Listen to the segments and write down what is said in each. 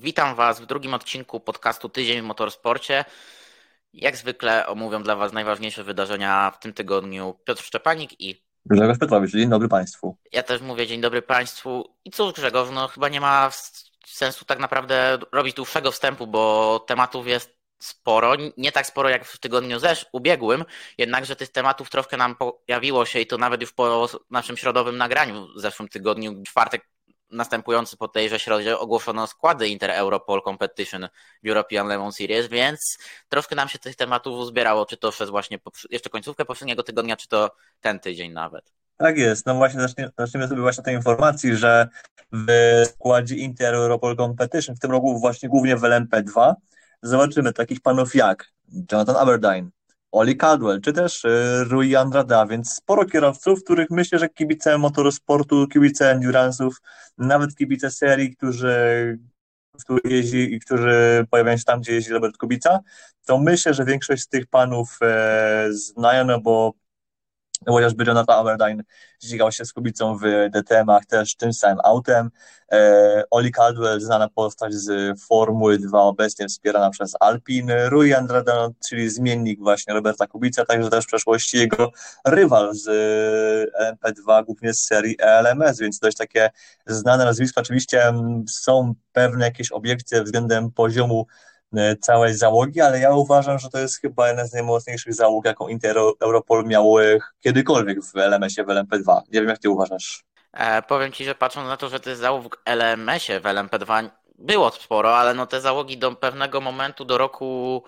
Witam Was w drugim odcinku podcastu Tydzień w Motorsporcie. Jak zwykle omówią dla Was najważniejsze wydarzenia w tym tygodniu Piotr Szczepanik i Grzegorz Petrowicz. Dzień dobry Państwu. Ja też mówię dzień dobry Państwu. I cóż Grzegorz, no chyba nie ma sensu tak naprawdę robić dłuższego wstępu, bo tematów jest sporo, nie tak sporo jak w tygodniu zesz ubiegłym, jednakże tych tematów troszkę nam pojawiło się i to nawet już po naszym środowym nagraniu w zeszłym tygodniu, czwartek następujący po tejże środzie ogłoszono składy Inter-Europol Competition European Le Mans Series, więc troszkę nam się tych tematów uzbierało, czy to przez właśnie jeszcze końcówkę poprzedniego tygodnia, czy to ten tydzień nawet. Tak jest, no właśnie zaczniemy sobie właśnie tej informacji, że w składzie Inter-Europol Competition w tym roku właśnie głównie w LMP2 zobaczymy takich panów jak Jonathan Aberdeen, Oli Cadwell, czy też y, Rui Andrada, więc sporo kierowców, których myślę, że kibice motorsportu, kibice endurance'ów, nawet kibice serii, którzy, którzy jeździ i którzy pojawiają się tam, gdzie jeździ Robert Kubica, to myślę, że większość z tych panów e, znają, no bo chociażby Jonathan Aberdeen ścigał się z Kubicą w DTM-ach też tym samym autem. E, Oli Caldwell, znana postać z Formuły 2, obecnie wspierana przez Alpine. Rui Andrade, czyli zmiennik właśnie Roberta Kubica, także też w przeszłości jego rywal z MP2, głównie z serii ELMS, więc dość takie znane nazwiska. Oczywiście są pewne jakieś obiekcje względem poziomu E, całej załogi, ale ja uważam, że to jest chyba jedna z najmocniejszych załóg, jaką Inter Europol miał kiedykolwiek w LMS-ie w LMP2. Nie wiem, jak ty uważasz. E, powiem ci, że patrząc na to, że tych załóg w LMS-ie w LMP2 było sporo, ale no te załogi do pewnego momentu, do roku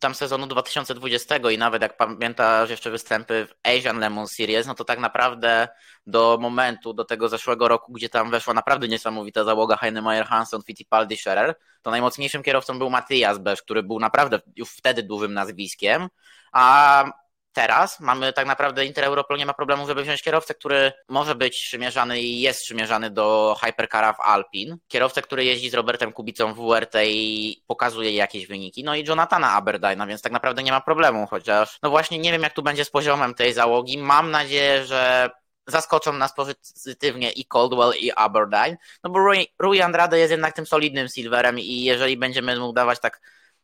tam sezonu 2020 i nawet jak pamiętasz jeszcze występy w Asian Lemon Series, no to tak naprawdę do momentu, do tego zeszłego roku, gdzie tam weszła naprawdę niesamowita załoga Heinemeyer, Hanson, Fittipaldi, Scherer, to najmocniejszym kierowcą był Matthias Besz, który był naprawdę już wtedy dużym nazwiskiem, a teraz mamy tak naprawdę Inter Europol nie ma problemu, żeby wziąć kierowcę, który może być przymierzany i jest przymierzany do Hypercara w Alpin. Kierowcę, który jeździ z Robertem Kubicą w WRT i pokazuje jakieś wyniki. No i Jonathana Aberdyna, więc tak naprawdę nie ma problemu, chociaż no właśnie nie wiem jak tu będzie z poziomem tej załogi. Mam nadzieję, że zaskoczą nas pozytywnie i Coldwell i Aberdeen, no bo Rui Andrade jest jednak tym solidnym silverem i jeżeli będziemy mu dawać tak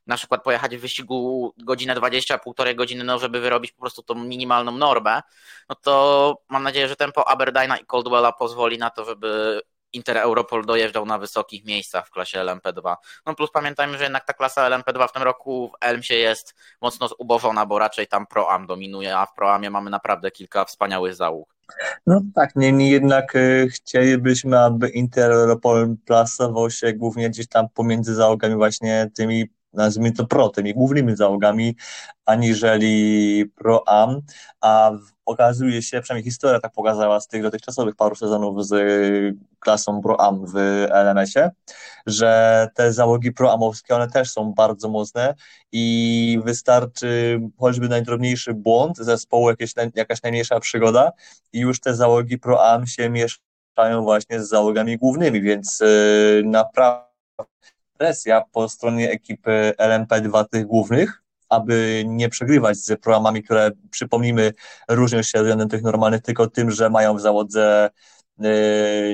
na przykład pojechać w wyścigu godzinę 20, półtorej godziny, no żeby wyrobić po prostu tą minimalną normę, no to mam nadzieję, że tempo Aberdyna i Coldwella pozwoli na to, żeby Inter Europol dojeżdżał na wysokich miejscach w klasie LMP2. No plus pamiętajmy, że jednak ta klasa LMP2 w tym roku w Elmsie jest mocno ubożona, bo raczej tam Pro-Am dominuje, a w Pro-Amie mamy naprawdę kilka wspaniałych załóg. No tak, niemniej jednak y, chcielibyśmy, aby Inter Europol plasował się głównie gdzieś tam pomiędzy załogami właśnie tymi nazwijmy to pro, tymi głównymi załogami, aniżeli pro-am, a okazuje się, przynajmniej historia tak pokazała z tych dotychczasowych paru sezonów z klasą pro-am w LMS-ie, że te załogi pro-amowskie, one też są bardzo mocne i wystarczy choćby najdrobniejszy błąd zespołu, jakieś, jakaś najmniejsza przygoda i już te załogi pro-am się mieszają właśnie z załogami głównymi, więc yy, naprawdę presja po stronie ekipy LMP2 tych głównych, aby nie przegrywać z programami, które przypomnijmy różnią się względem tych normalnych tylko tym, że mają w załodze yy,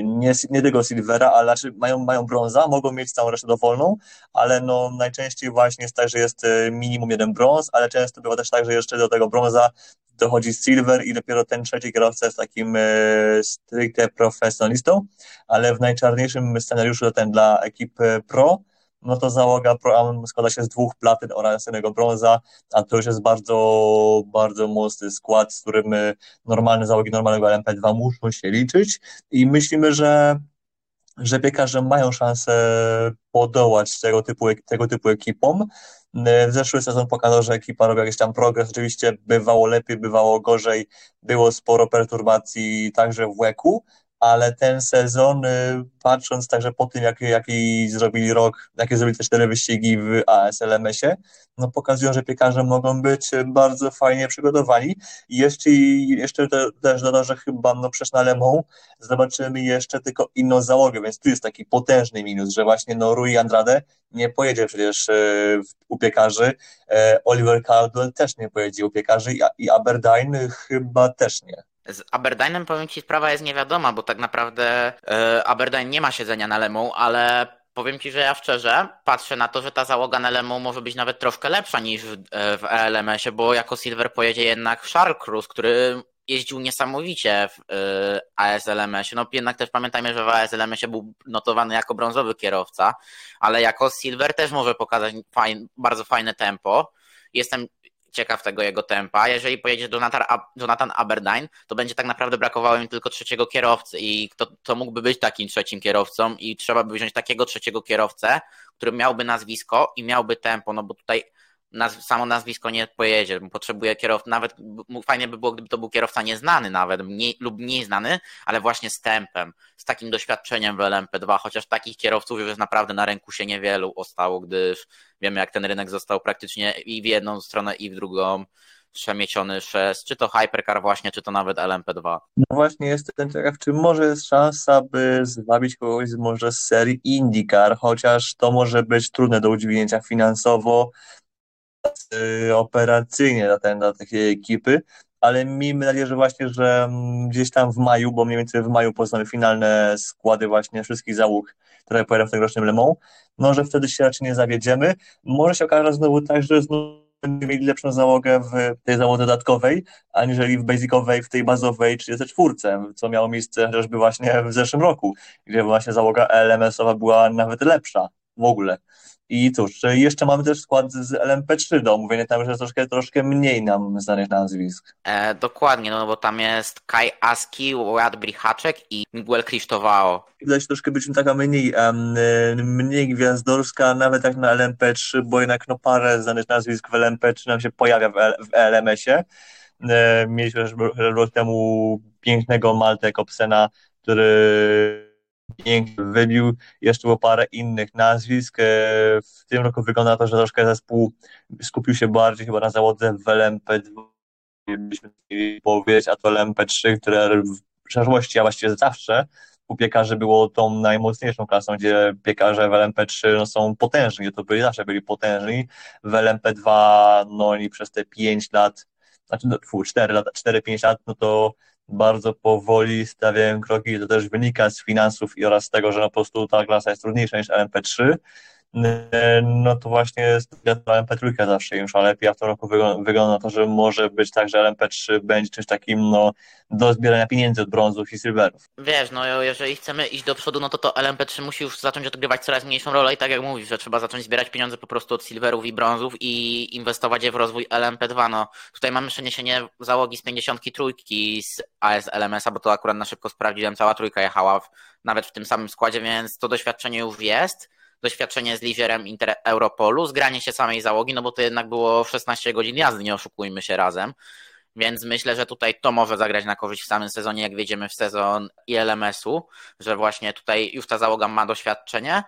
nie, nie tego silvera, ale znaczy mają, mają brąza, mogą mieć całą resztę dowolną, ale no najczęściej właśnie jest tak, że jest yy, minimum jeden brąz, ale często bywa też tak, że jeszcze do tego brąza dochodzi silver i dopiero ten trzeci kierowca jest takim e, stricte profesjonalistą, ale w najczarniejszym scenariuszu ten dla ekipy pro no to załoga składa się z dwóch platyn oraz jednego brąza, a to już jest bardzo, bardzo mocny skład, z którym normalne załogi normalnego LMP2 muszą się liczyć i myślimy, że że piekarze mają szansę podołać tego typu, tego typu ekipom. Y, zeszły sezon pokazał, że ekipa robi jakiś tam progres. Oczywiście bywało lepiej, bywało gorzej, było sporo perturbacji także w łeku, ale ten sezon, y, patrząc także po tym, jaki, jaki zrobili rok, jakie zrobili te cztery wyścigi w ASLMS-ie, no pokazują, że piekarze mogą być bardzo fajnie przygotowani. I jeszcze, jeszcze te, też dodam, że chyba no przecież na Lemą zobaczymy jeszcze tylko inną załogę, więc tu jest taki potężny minus, że właśnie no Rui Andrade nie pojedzie przecież y, u piekarzy, e, Oliver Caldwell też nie pojedzie u piekarzy i Aberdeen chyba też nie. Z Aberdeenem powiem Ci, sprawa jest niewiadoma, bo tak naprawdę e, Aberdeen nie ma siedzenia na Lemu, ale powiem Ci, że ja szczerze patrzę na to, że ta załoga na LMU może być nawet troszkę lepsza niż w, w ELMS-ie, bo jako Silver pojedzie jednak Shark Cruise, który jeździł niesamowicie w y, ASLMS-ie. No jednak też pamiętajmy, że w ASLMS-ie był notowany jako brązowy kierowca, ale jako Silver też może pokazać fajn, bardzo fajne tempo. Jestem ciekaw tego jego tempa. Jeżeli pojedzie Jonathan, Jonathan Aberdeen, to będzie tak naprawdę brakowało im tylko trzeciego kierowcy i kto to mógłby być takim trzecim kierowcą i trzeba by wziąć takiego trzeciego kierowcę, który miałby nazwisko i miałby tempo, no bo tutaj naz samo nazwisko nie pojedzie, potrzebuje kierowcy, nawet fajnie by było, gdyby to był kierowca nieznany nawet, mniej, lub mniej znany, ale właśnie z tempem, z takim doświadczeniem w LMP2, chociaż takich kierowców już naprawdę na rynku się niewielu ostało, gdyż wiemy jak ten rynek został praktycznie i w jedną stronę i w drugą przemieciony przez czy to Hypercar właśnie, czy to nawet LMP2. No właśnie jestem ciekaw, czy może jest szansa, by zwabić kogoś może z serii IndyCar, chociaż to może być trudne do udźwignięcia finansowo, operacyjnie dla, ten, dla takiej ekipy, ale miejmy nadzieję, że właśnie, że mm, gdzieś tam w maju, bo mniej więcej w maju poznamy finalne składy właśnie wszystkich załóg, które pojadą w tegorocznym Le Mans, no, że wtedy się raczej nie zawiedziemy. Może się okaże znowu tak, że znowu będziemy mieli lepszą załogę w tej załodze dodatkowej, aniżeli w basicowej, w tej bazowej 34, co miało miejsce chociażby właśnie w zeszłym roku, gdzie właśnie załoga LMS-owa była nawet lepsza w ogóle. I cóż, jeszcze mamy też skład z LMP3 do omówienia, tam jest troszkę, troszkę mniej nam znanych nazwisk. E, dokładnie, no bo tam jest Kai Aski, Ład Brichaczek i Miguel Krzysztofao. Widać troszkę być taka mniej, um, mniej gwiazdorska, nawet jak na LMP3, bo jednak no, parę znanych nazwisk w LMP3 nam się pojawia w, w LMS-ie. E, mieliśmy rok temu pięknego Malte Kopsena, który pięknie wybił. Jeszcze było parę innych nazwisk. E, w tym roku wygląda to, że troszkę zespół skupił się bardziej chyba na zawodze w LMP2, byśmy powiedzieć, a to LMP3, które w przeszłości, a właściwie zawsze u piekarzy było tą najmocniejszą klasą, gdzie piekarze w LMP3 no, są potężni, to byli zawsze byli potężni. W LMP2 no oni przez te 5 lat, znaczy no, 4 lata, 4-5 lat, no to bardzo powoli stawiają kroki, to też wynika z finansów i oraz z tego, że no po prostu ta klasa jest trudniejsza niż LMP3, no to jest LMP3 zawsze im lepiej, a w tym roku wygląda na to, że może być tak, że LMP3 będzie czymś takim no, do zbierania pieniędzy od brązów i silverów. Wiesz, no jeżeli chcemy iść do przodu, no to to LMP3 musi już zacząć odgrywać coraz mniejszą rolę i tak jak mówisz, że trzeba zacząć zbierać pieniądze po prostu od silverów i brązów i inwestować je w rozwój LMP2. No tutaj mamy przeniesienie załogi z 53 z AS LMS-a, bo to akurat na szybko sprawdziłem, cała trójka jechała w, nawet w tym samym składzie, więc to doświadczenie już jest doświadczenie z liderem Inter Europolu, zgranie się samej załogi, no bo to jednak było 16 godzin jazdy, nie oszukujmy się razem. Więc myślę, że tutaj to może zagrać na korzyść w samym sezonie, jak wejdziemy w sezon ILMS-u, że właśnie tutaj już ta załoga ma doświadczenie,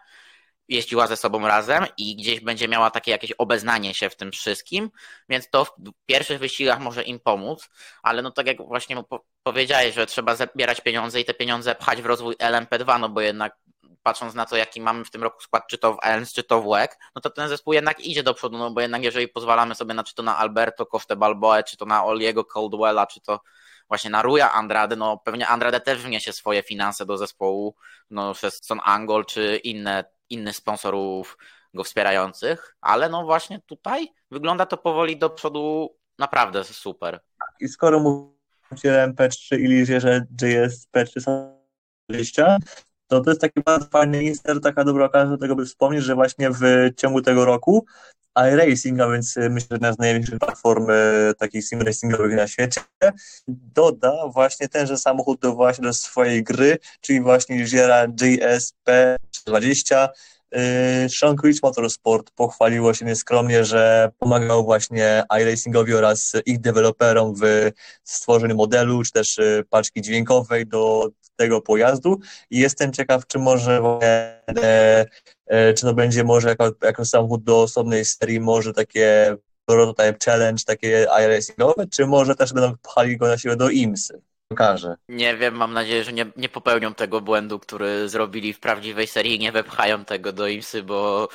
jeździła ze sobą razem i gdzieś będzie miała takie jakieś obeznanie się w tym wszystkim, więc to w pierwszych wyścigach może im pomóc, ale no tak jak właśnie powiedziałeś, że trzeba zbierać pieniądze i te pieniądze pchać w rozwój LMP2, no bo jednak patrząc na to, jaki mamy w tym roku skład, czy to w ELNS, czy to w WEC, no to ten zespół jednak idzie do przodu, no bo jednak jeżeli pozwalamy sobie na czy to na Alberto Coste Balboe, czy to na Oliego Caldwella, czy to właśnie na Ruja Andrade, no pewnie Andrade też wniesie swoje finanse do zespołu, no przez Son Angol, czy inne, innych sponsorów go wspierających, ale no właśnie tutaj wygląda to powoli do przodu naprawdę super. I skoro mówicie MP3 i lizie, że JS P3 20, to to jest taki bardzo fajny inster, taka dobra okazja do tego, by wspomnieć, że właśnie w ciągu tego roku iRacing, a więc y, myślę, że jedna z największych platform y, takich sim racingowych na świecie, doda właśnie tenże samochód do właśnie do swojej gry, czyli właśnie Ligiera GSP 20 Sean Creech Motorsport pochwaliło się nieskromnie, że pomagał właśnie iRacingowi oraz ich deweloperom w stworzeniu modelu, czy też y, paczki dźwiękowej do tego pojazdu i jestem ciekaw, czy może e, e, czy to będzie może jako, jako samochód do osobnej serii, może takie prototype challenge, takie iRacingowe, czy może też będą pchali go na siłę do IMSy. Pokażę. Nie wiem, mam nadzieję, że nie, nie popełnią tego błędu, który zrobili w prawdziwej serii i nie wepchają tego do IMSy, bo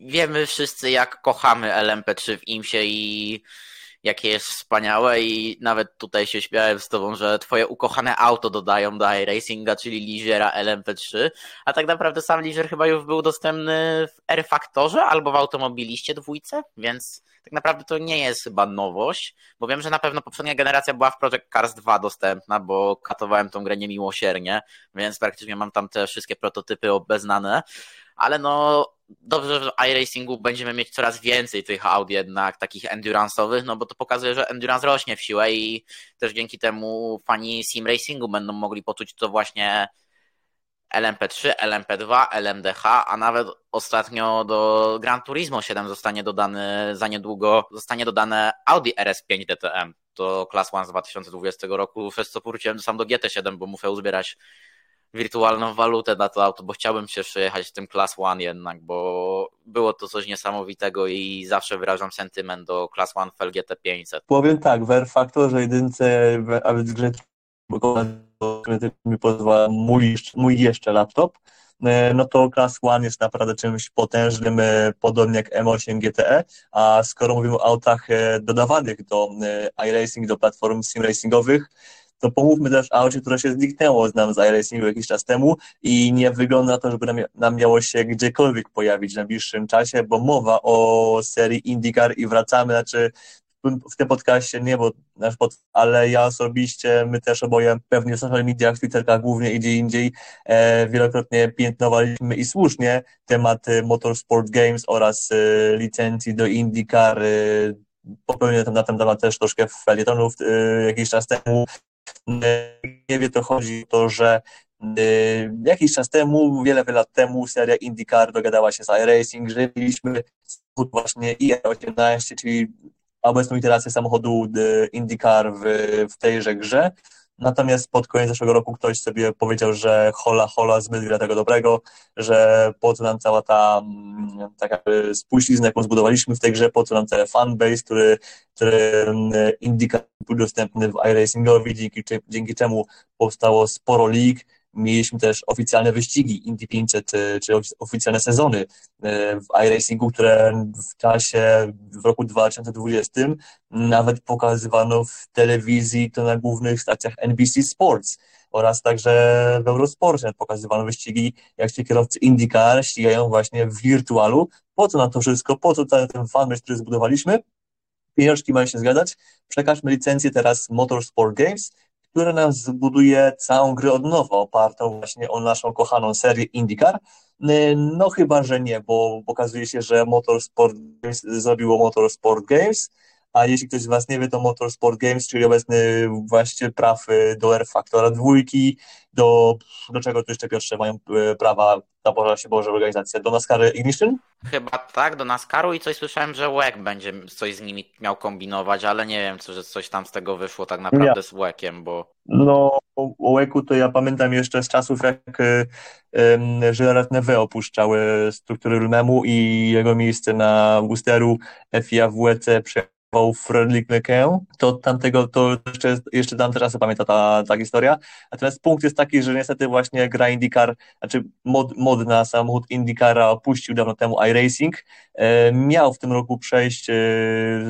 wiemy wszyscy, jak kochamy LMP3 w IMSie i jakie jest wspaniałe i nawet tutaj się śmiałem z tobą, że twoje ukochane auto dodają do iRacinga, czyli Ligiera LMP3, a tak naprawdę sam Ligier chyba już był dostępny w R-Factorze albo w Automobiliście dwójce, więc tak naprawdę to nie jest chyba nowość, bo wiem, że na pewno poprzednia generacja była w Project Cars 2 dostępna, bo katowałem tą grę niemiłosiernie, więc praktycznie mam tam te wszystkie prototypy obeznane, ale no dobrze, że w iRacingu będziemy mieć coraz więcej tych aut jednak takich endurance'owych, no bo to pokazuje, że endurance rośnie w siłę i też dzięki temu fani sim racingu będą mogli poczuć to właśnie LMP3, LMP2, LMDH, a nawet ostatnio do Gran Turismo 7 zostanie dodany za niedługo, zostanie dodane Audi RS5 DTM. To Class 1 z 2020 roku, przez co powróciłem sam do GT7, bo muszę uzbierać wirtualną walutę na to auto, bo chciałbym się przejechać tym Class 1 jednak, bo było to coś niesamowitego i zawsze wyrażam sentyment do Class 1 FL GT 500. Powiem tak, w R Factorze jedynce, a więc grze mi pozwala mój, mój jeszcze laptop, e, no to Class One jest naprawdę czymś potężnym, e, podobnie jak M8 GTE, a skoro mówimy o autach e, dodawanych do iRacing, do platform sim racingowych, to pomówmy też o aucie, które się zniknęło z nam z iRacingu jakiś czas temu i nie wygląda na to, żeby nam, nam miało się gdziekolwiek pojawić w najbliższym czasie, bo mowa o serii IndyCar i wracamy, znaczy w tym podcaście nie, bo nasz pod, ale ja osobiście, my też oboje pewnie w social mediach, Twitterkach głównie i gdzie indziej e, wielokrotnie piętnowaliśmy i słusznie temat Motorsport Games oraz e, licencji do IndyCar. E, popełniłem na ten temat też troszkę felietonów e, jakiś czas temu. Nie wie to chodzi o to, że e, jakiś czas temu, wiele, wiele lat temu seria IndyCar dogadała się z iRacing, że mieliśmy właśnie IR18, czyli obecną iterację samochodu e, IndyCar w, w tejże grze. Natomiast pod koniec zeszłego roku ktoś sobie powiedział, że hola, hola, zbyt wiele tego dobrego, że po co nam cała ta mm, taka spuścizna, jaką zbudowaliśmy w tej grze, po co nam cały fanbase, który, który mm, IndyCar był dostępny w iRacingowi, dzięki, dzięki czemu powstało sporo lig, Mieliśmy też oficjalne wyścigi Indy 500, e, czy oficjalne sezony e, w iRacingu, które w czasie, w roku 2020 nawet pokazywano w telewizji, to na głównych stacjach NBC Sports oraz także w Eurosporcie pokazywano wyścigi, jak ci kierowcy IndyCar ścigają właśnie w wirtualu. Po co na to wszystko? Po co ten, ten fanbase, który zbudowaliśmy? Pieniążki mają się zgadzać. Przekażmy licencję teraz Motorsport Games, które nam zbuduje całą grę od nowa, opartą właśnie o naszą kochaną serię IndyCar. Y, no chyba, że nie, bo okazuje się, że Motorsport Games zrobiło Motorsport Games, a jeśli ktoś z Was nie wie, to Motorsport Games, czyli obecny właściciel praw y, do R Factora dwójki, do, do czego tu jeszcze Piotrze mają y, prawa, na Boże się Boże organizacja, do NASCAR Ignition? Chyba tak, do NASCARu i coś słyszałem, że WEC będzie coś z nimi miał kombinować, ale nie wiem, czy że coś tam z tego wyszło tak naprawdę ja. z WECiem, bo... No, o WECu to ja pamiętam jeszcze z czasów, jak um, Gerard Neve opuszczał struktury Lumemu i jego miejsce na Wusteru FIA w WEC Fredrik Lekę, to tamtego, to jeszcze, jeszcze tam teraz pamięta ta, ta historia. Natomiast punkt jest taki, że niestety właśnie gra IndyCar, znaczy mod, mod na samochód IndyCara opuścił dawno temu iRacing. E, miał w tym roku przejść, e,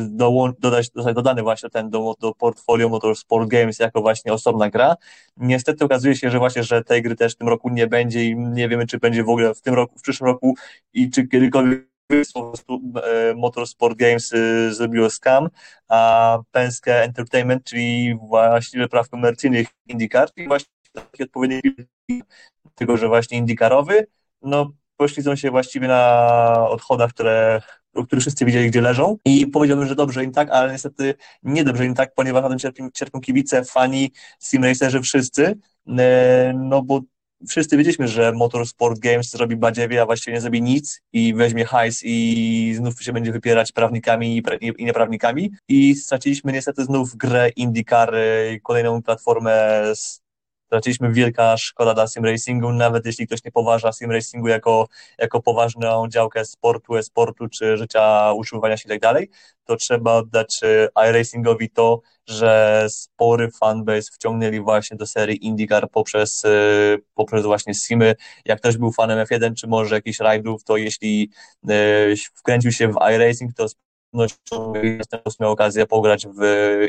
do, dodać, zostać dodany właśnie ten do, do portfolio Motorsport Games jako właśnie osobna gra. Niestety okazuje się, że właśnie, że tej gry też w tym roku nie będzie i nie wiemy, czy będzie w ogóle w tym roku, w przyszłym roku i czy kiedykolwiek po prostu e, Motorsport Games e, zrobiło scam, a Penske Entertainment, czyli właściwie praw komercyjnych IndyCar, czyli właśnie taki odpowiedni tego, że właśnie IndyCarowy, no poślizą się właściwie na odchodach, które o których wszyscy widzieli, gdzie leżą. I powiedziałbym, że dobrze im tak, ale niestety nie dobrze im tak, ponieważ na tym cierpią, cierpią kibice, fani, simracerzy, wszyscy, e, no bo wszyscy wiedzieliśmy, że Motorsport Games zrobi badziewie, a właściwie nie zrobi nic i weźmie hajs i znów się będzie wypierać prawnikami i nieprawnikami i straciliśmy niestety znów grę IndyCar, kolejną platformę straciliśmy wielka szkoda dla sim racingu, nawet jeśli ktoś nie poważa sim racingu jako, jako poważną działkę sportu, e-sportu czy życia, usiłowania się i tak dalej, to trzeba oddać iRacingowi to, że spory fanbase wciągnęli właśnie do serii IndyCar poprzez, e, poprzez właśnie simy. Jak ktoś był fanem F1 czy może jakichś rajdów, to jeśli e, wkręcił się w iRacing, to pewnością miał okazję pograć w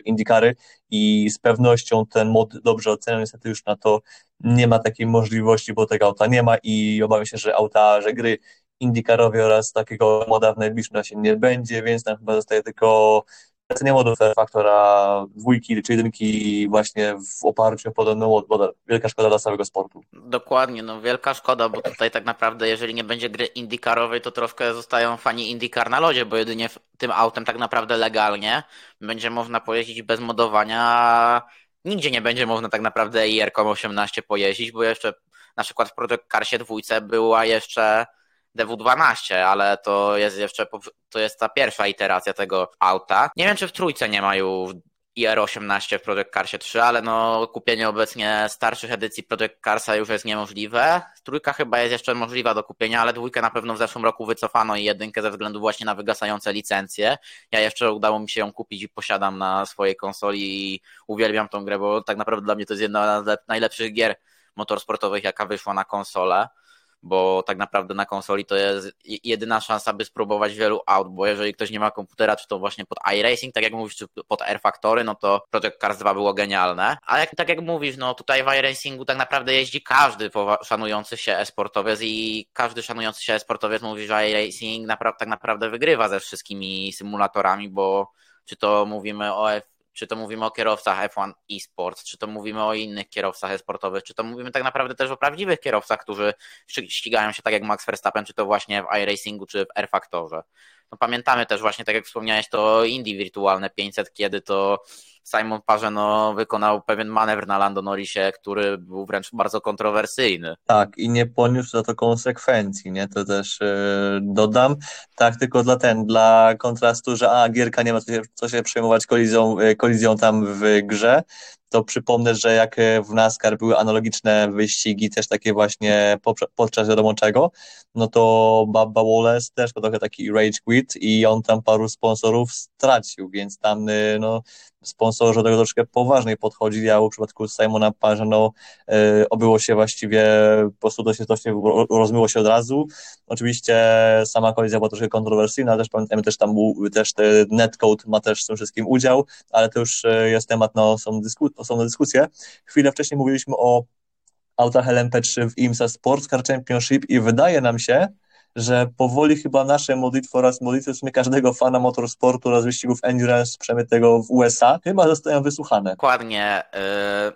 Indikary i z pewnością ten mod dobrze oceniał. Niestety już na to nie ma takiej możliwości, bo tego auta nie ma i obawiam się, że auta, że gry Indikarowie oraz takiego moda w najbliższym czasie nie będzie, więc tam chyba zostaje tylko nie modów faktora dwójki czy jedynki właśnie w oparciu o podobną mod, bo wielka szkoda dla całego sportu. Dokładnie, no wielka szkoda, bo tutaj tak naprawdę jeżeli nie będzie gry IndyCarowej, to troszkę zostają fani IndyCar na lodzie, bo jedynie tym autem tak naprawdę legalnie będzie można pojeździć bez modowania, nigdzie nie będzie można tak naprawdę IR-kom 18 pojeździć, bo jeszcze na przykład w Project Carsie dwójce była jeszcze DW12, ale to jest jeszcze to jest ta pierwsza iteracja tego auta. Nie wiem, czy w trójce nie ma już IR18 w Project Carsie 3, ale no kupienie obecnie starszych edycji Project Carsa już jest niemożliwe. Trójka chyba jest jeszcze możliwa do kupienia, ale dwójkę na pewno w zeszłym roku wycofano i jedynkę ze względu właśnie na wygasające licencje. Ja jeszcze udało mi się ją kupić i posiadam na swojej konsoli i uwielbiam tą grę, bo tak naprawdę dla mnie to jest jedna z najlepszych gier motorsportowych, jaka wyszła na konsolę bo tak naprawdę na konsoli to jest jedyna szansa, by spróbować wielu aut, bo jeżeli ktoś nie ma komputera, czy to właśnie pod iRacing, tak jak mówisz, czy pod Air Factory, no to Project Cars 2 było genialne, ale jak, tak jak mówisz, no tutaj w iRacingu tak naprawdę jeździ każdy szanujący się e-sportowiec i każdy szanujący się e-sportowiec mówi, że iRacing napra- tak naprawdę wygrywa ze wszystkimi symulatorami, bo czy to mówimy o F czy to mówimy o kierowcach F1 eSports, czy to mówimy o innych kierowcach e-sportowych, czy to mówimy tak naprawdę też o prawdziwych kierowcach, którzy ścigają się tak jak Max Verstappen, czy to właśnie w iRacingu, czy w R-Factorze. No pamiętamy też właśnie, tak jak wspomniałeś, to Indie Wirtualne 500, kiedy to Simon Parzeno wykonał pewien manewr na Lando Norrisie, który był wręcz bardzo kontrowersyjny. Tak, i nie poniósł za to konsekwencji, nie? To też yy, dodam. Tak, tylko dla ten, dla kontrastu, że a, gierka nie ma co się, co się przejmować kolizją, yy, kolizją tam w grze, to przypomnę, że jak w NASCAR były analogiczne wyścigi, też takie właśnie podczas wiadomo czego, no to Baba Wallace też trochę taki rage quit i on tam paru sponsorów stracił, więc tam no, sponsorzy do tego troszkę poważniej podchodzili, a w przypadku Simona Parza no, y, obyło się właściwie, po prostu to się, to się rozmyło się od razu. Oczywiście sama kolizja była troszkę kontrowersyjna, też pamiętajmy, też tam był, też netcode ma też w tym wszystkim udział, ale to już y, jest temat na osobną, dysku, osobną dyskusję. Chwilę wcześniej mówiliśmy o autach LMP3 w IMSA Sports Car Championship i wydaje nam się, że powoli chyba nasze modlitwy oraz modlitwy w sumie każdego fana motorsportu oraz wyścigów endurance, przynajmniej tego w USA, chyba zostają wysłuchane. Dokładnie. Yy,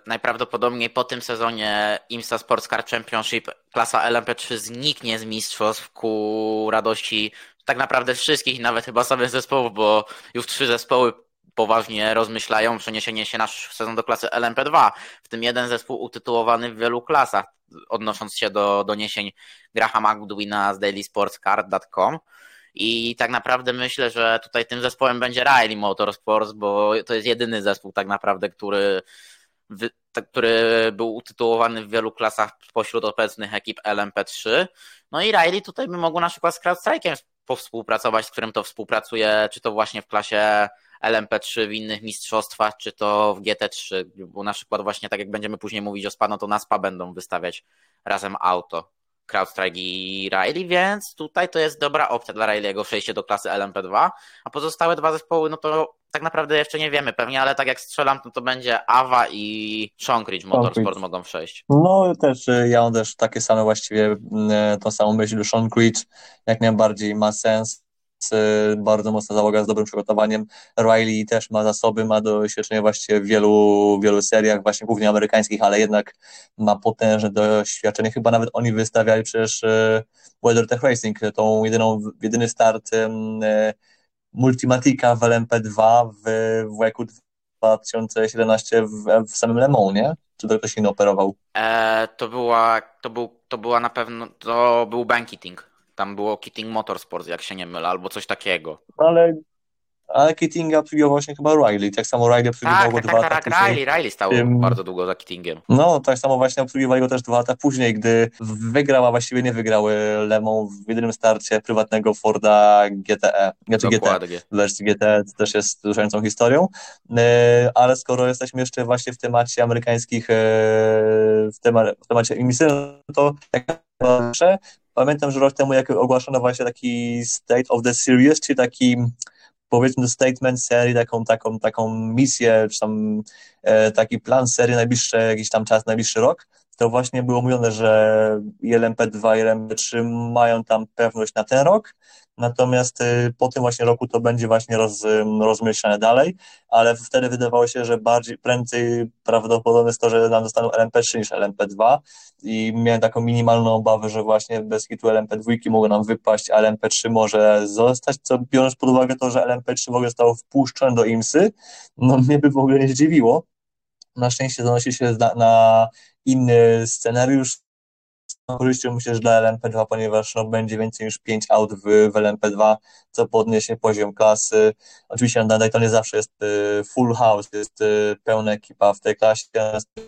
najprawdopodobniej po tym sezonie IMSA Sports Car Championship klasa LMP3 zniknie z mistrzostw ku radości tak naprawdę wszystkich, nawet chyba samych zespołów, bo już trzy zespoły poważnie rozmyślają przeniesienie się nasz sezon do klasy LMP2, w tym jeden zespół utytułowany w wielu klasach, odnosząc się do doniesień Grahama Goodwina z dailysportscard.com. I tak naprawdę myślę, że tutaj tym zespołem będzie Riley Motorsports, bo to jest jedyny zespół tak naprawdę, który, który był utytułowany w wielu klasach spośród obecnych ekip LMP3. No i Riley tutaj by mogło na przykład z CrowdStrike'em powspółpracować, z którym to współpracuje, czy to właśnie w klasie LMP3 w innych mistrzostwach, czy to w GT3, bo na przykład właśnie tak jak będziemy później mówić o SPA, no to na SPA będą wystawiać razem auto. CrowdStrike i Riley, więc tutaj to jest dobra opcja dla Riley'ego przejście do klasy LMP2, a pozostałe dwa zespoły, no to tak naprawdę jeszcze nie wiemy pewnie, ale tak jak strzelam, to, to będzie Ava i Shonkrich Motorsport mogą przejść. No też, y, ja mam też takie same właściwie, y, tą samą myśl, Shonkrich jak najbardziej ma sens, bardzo mocna załoga z dobrym przygotowaniem. Riley też ma zasoby, ma doświadczenie właściwie w wielu, wielu seriach, właśnie głównie amerykańskich, ale jednak ma potężne doświadczenie. Chyba nawet oni wystawiali przecież e, WeatherTech Racing, tą jedyną, jedyny start e, Multimatica w LMP2 w, w wieku 2017 w, w samym Le Mans, nie? Czy to ktoś inny operował? E, to, była, to, był, to była na pewno, to był bankiting. Tam było Keating Motorsports, jak się nie mylę, albo coś takiego. Ale ale Keatinga obsługiwał właśnie chyba Riley. Tak samo Riley obsługiwał tak, go tak, dwa tak, lata tak, Riley, Riley stał tym... bardzo długo za Keatingiem. No, tak samo właśnie obsługiwali go też dwa lata później, gdy wygrał, a właściwie nie wygrały Lemą w jedynym starcie prywatnego Forda GTE. Znaczy GT, w wersji GTE też jest wzruszającą historią. E, ale skoro jesteśmy jeszcze właśnie w temacie amerykańskich, e, w, temacie, w temacie emisyjnym, to tak Pamiętam, że rok temu, jak ogłoszono właśnie taki State of the Series, czyli taki powiedzmy statement serii, taką, taką, taką misję, czy tam e, taki plan serii najbliższy, jakiś tam czas, najbliższy rok, to właśnie było mówione, że i LMP2 i LMP3 mają tam pewność na ten rok, natomiast y, po tym właśnie roku to będzie właśnie roz, rozmyślane dalej, ale wtedy wydawało się, że bardziej, prędzej prawdopodobne jest to, że nam dostaną LMP3 niż LMP2 i miałem taką minimalną obawę, że właśnie bez kitu LMP2 mogą nam wypaść, a LMP3 może zostać, co biorąc pod uwagę to, że LMP3 w ogóle zostało wpuszczone do IMSY, no mnie by w ogóle nie zdziwiło. Na szczęście zanosi się na inny scenariusz, korzyścią myślę, że dla LMP2, ponieważ no, będzie więcej niż 5 aut w, w LMP2, co podniesie poziom klasy. Oczywiście na Daytonie zawsze jest y, full house, jest y, pełna ekipa w tej klasie,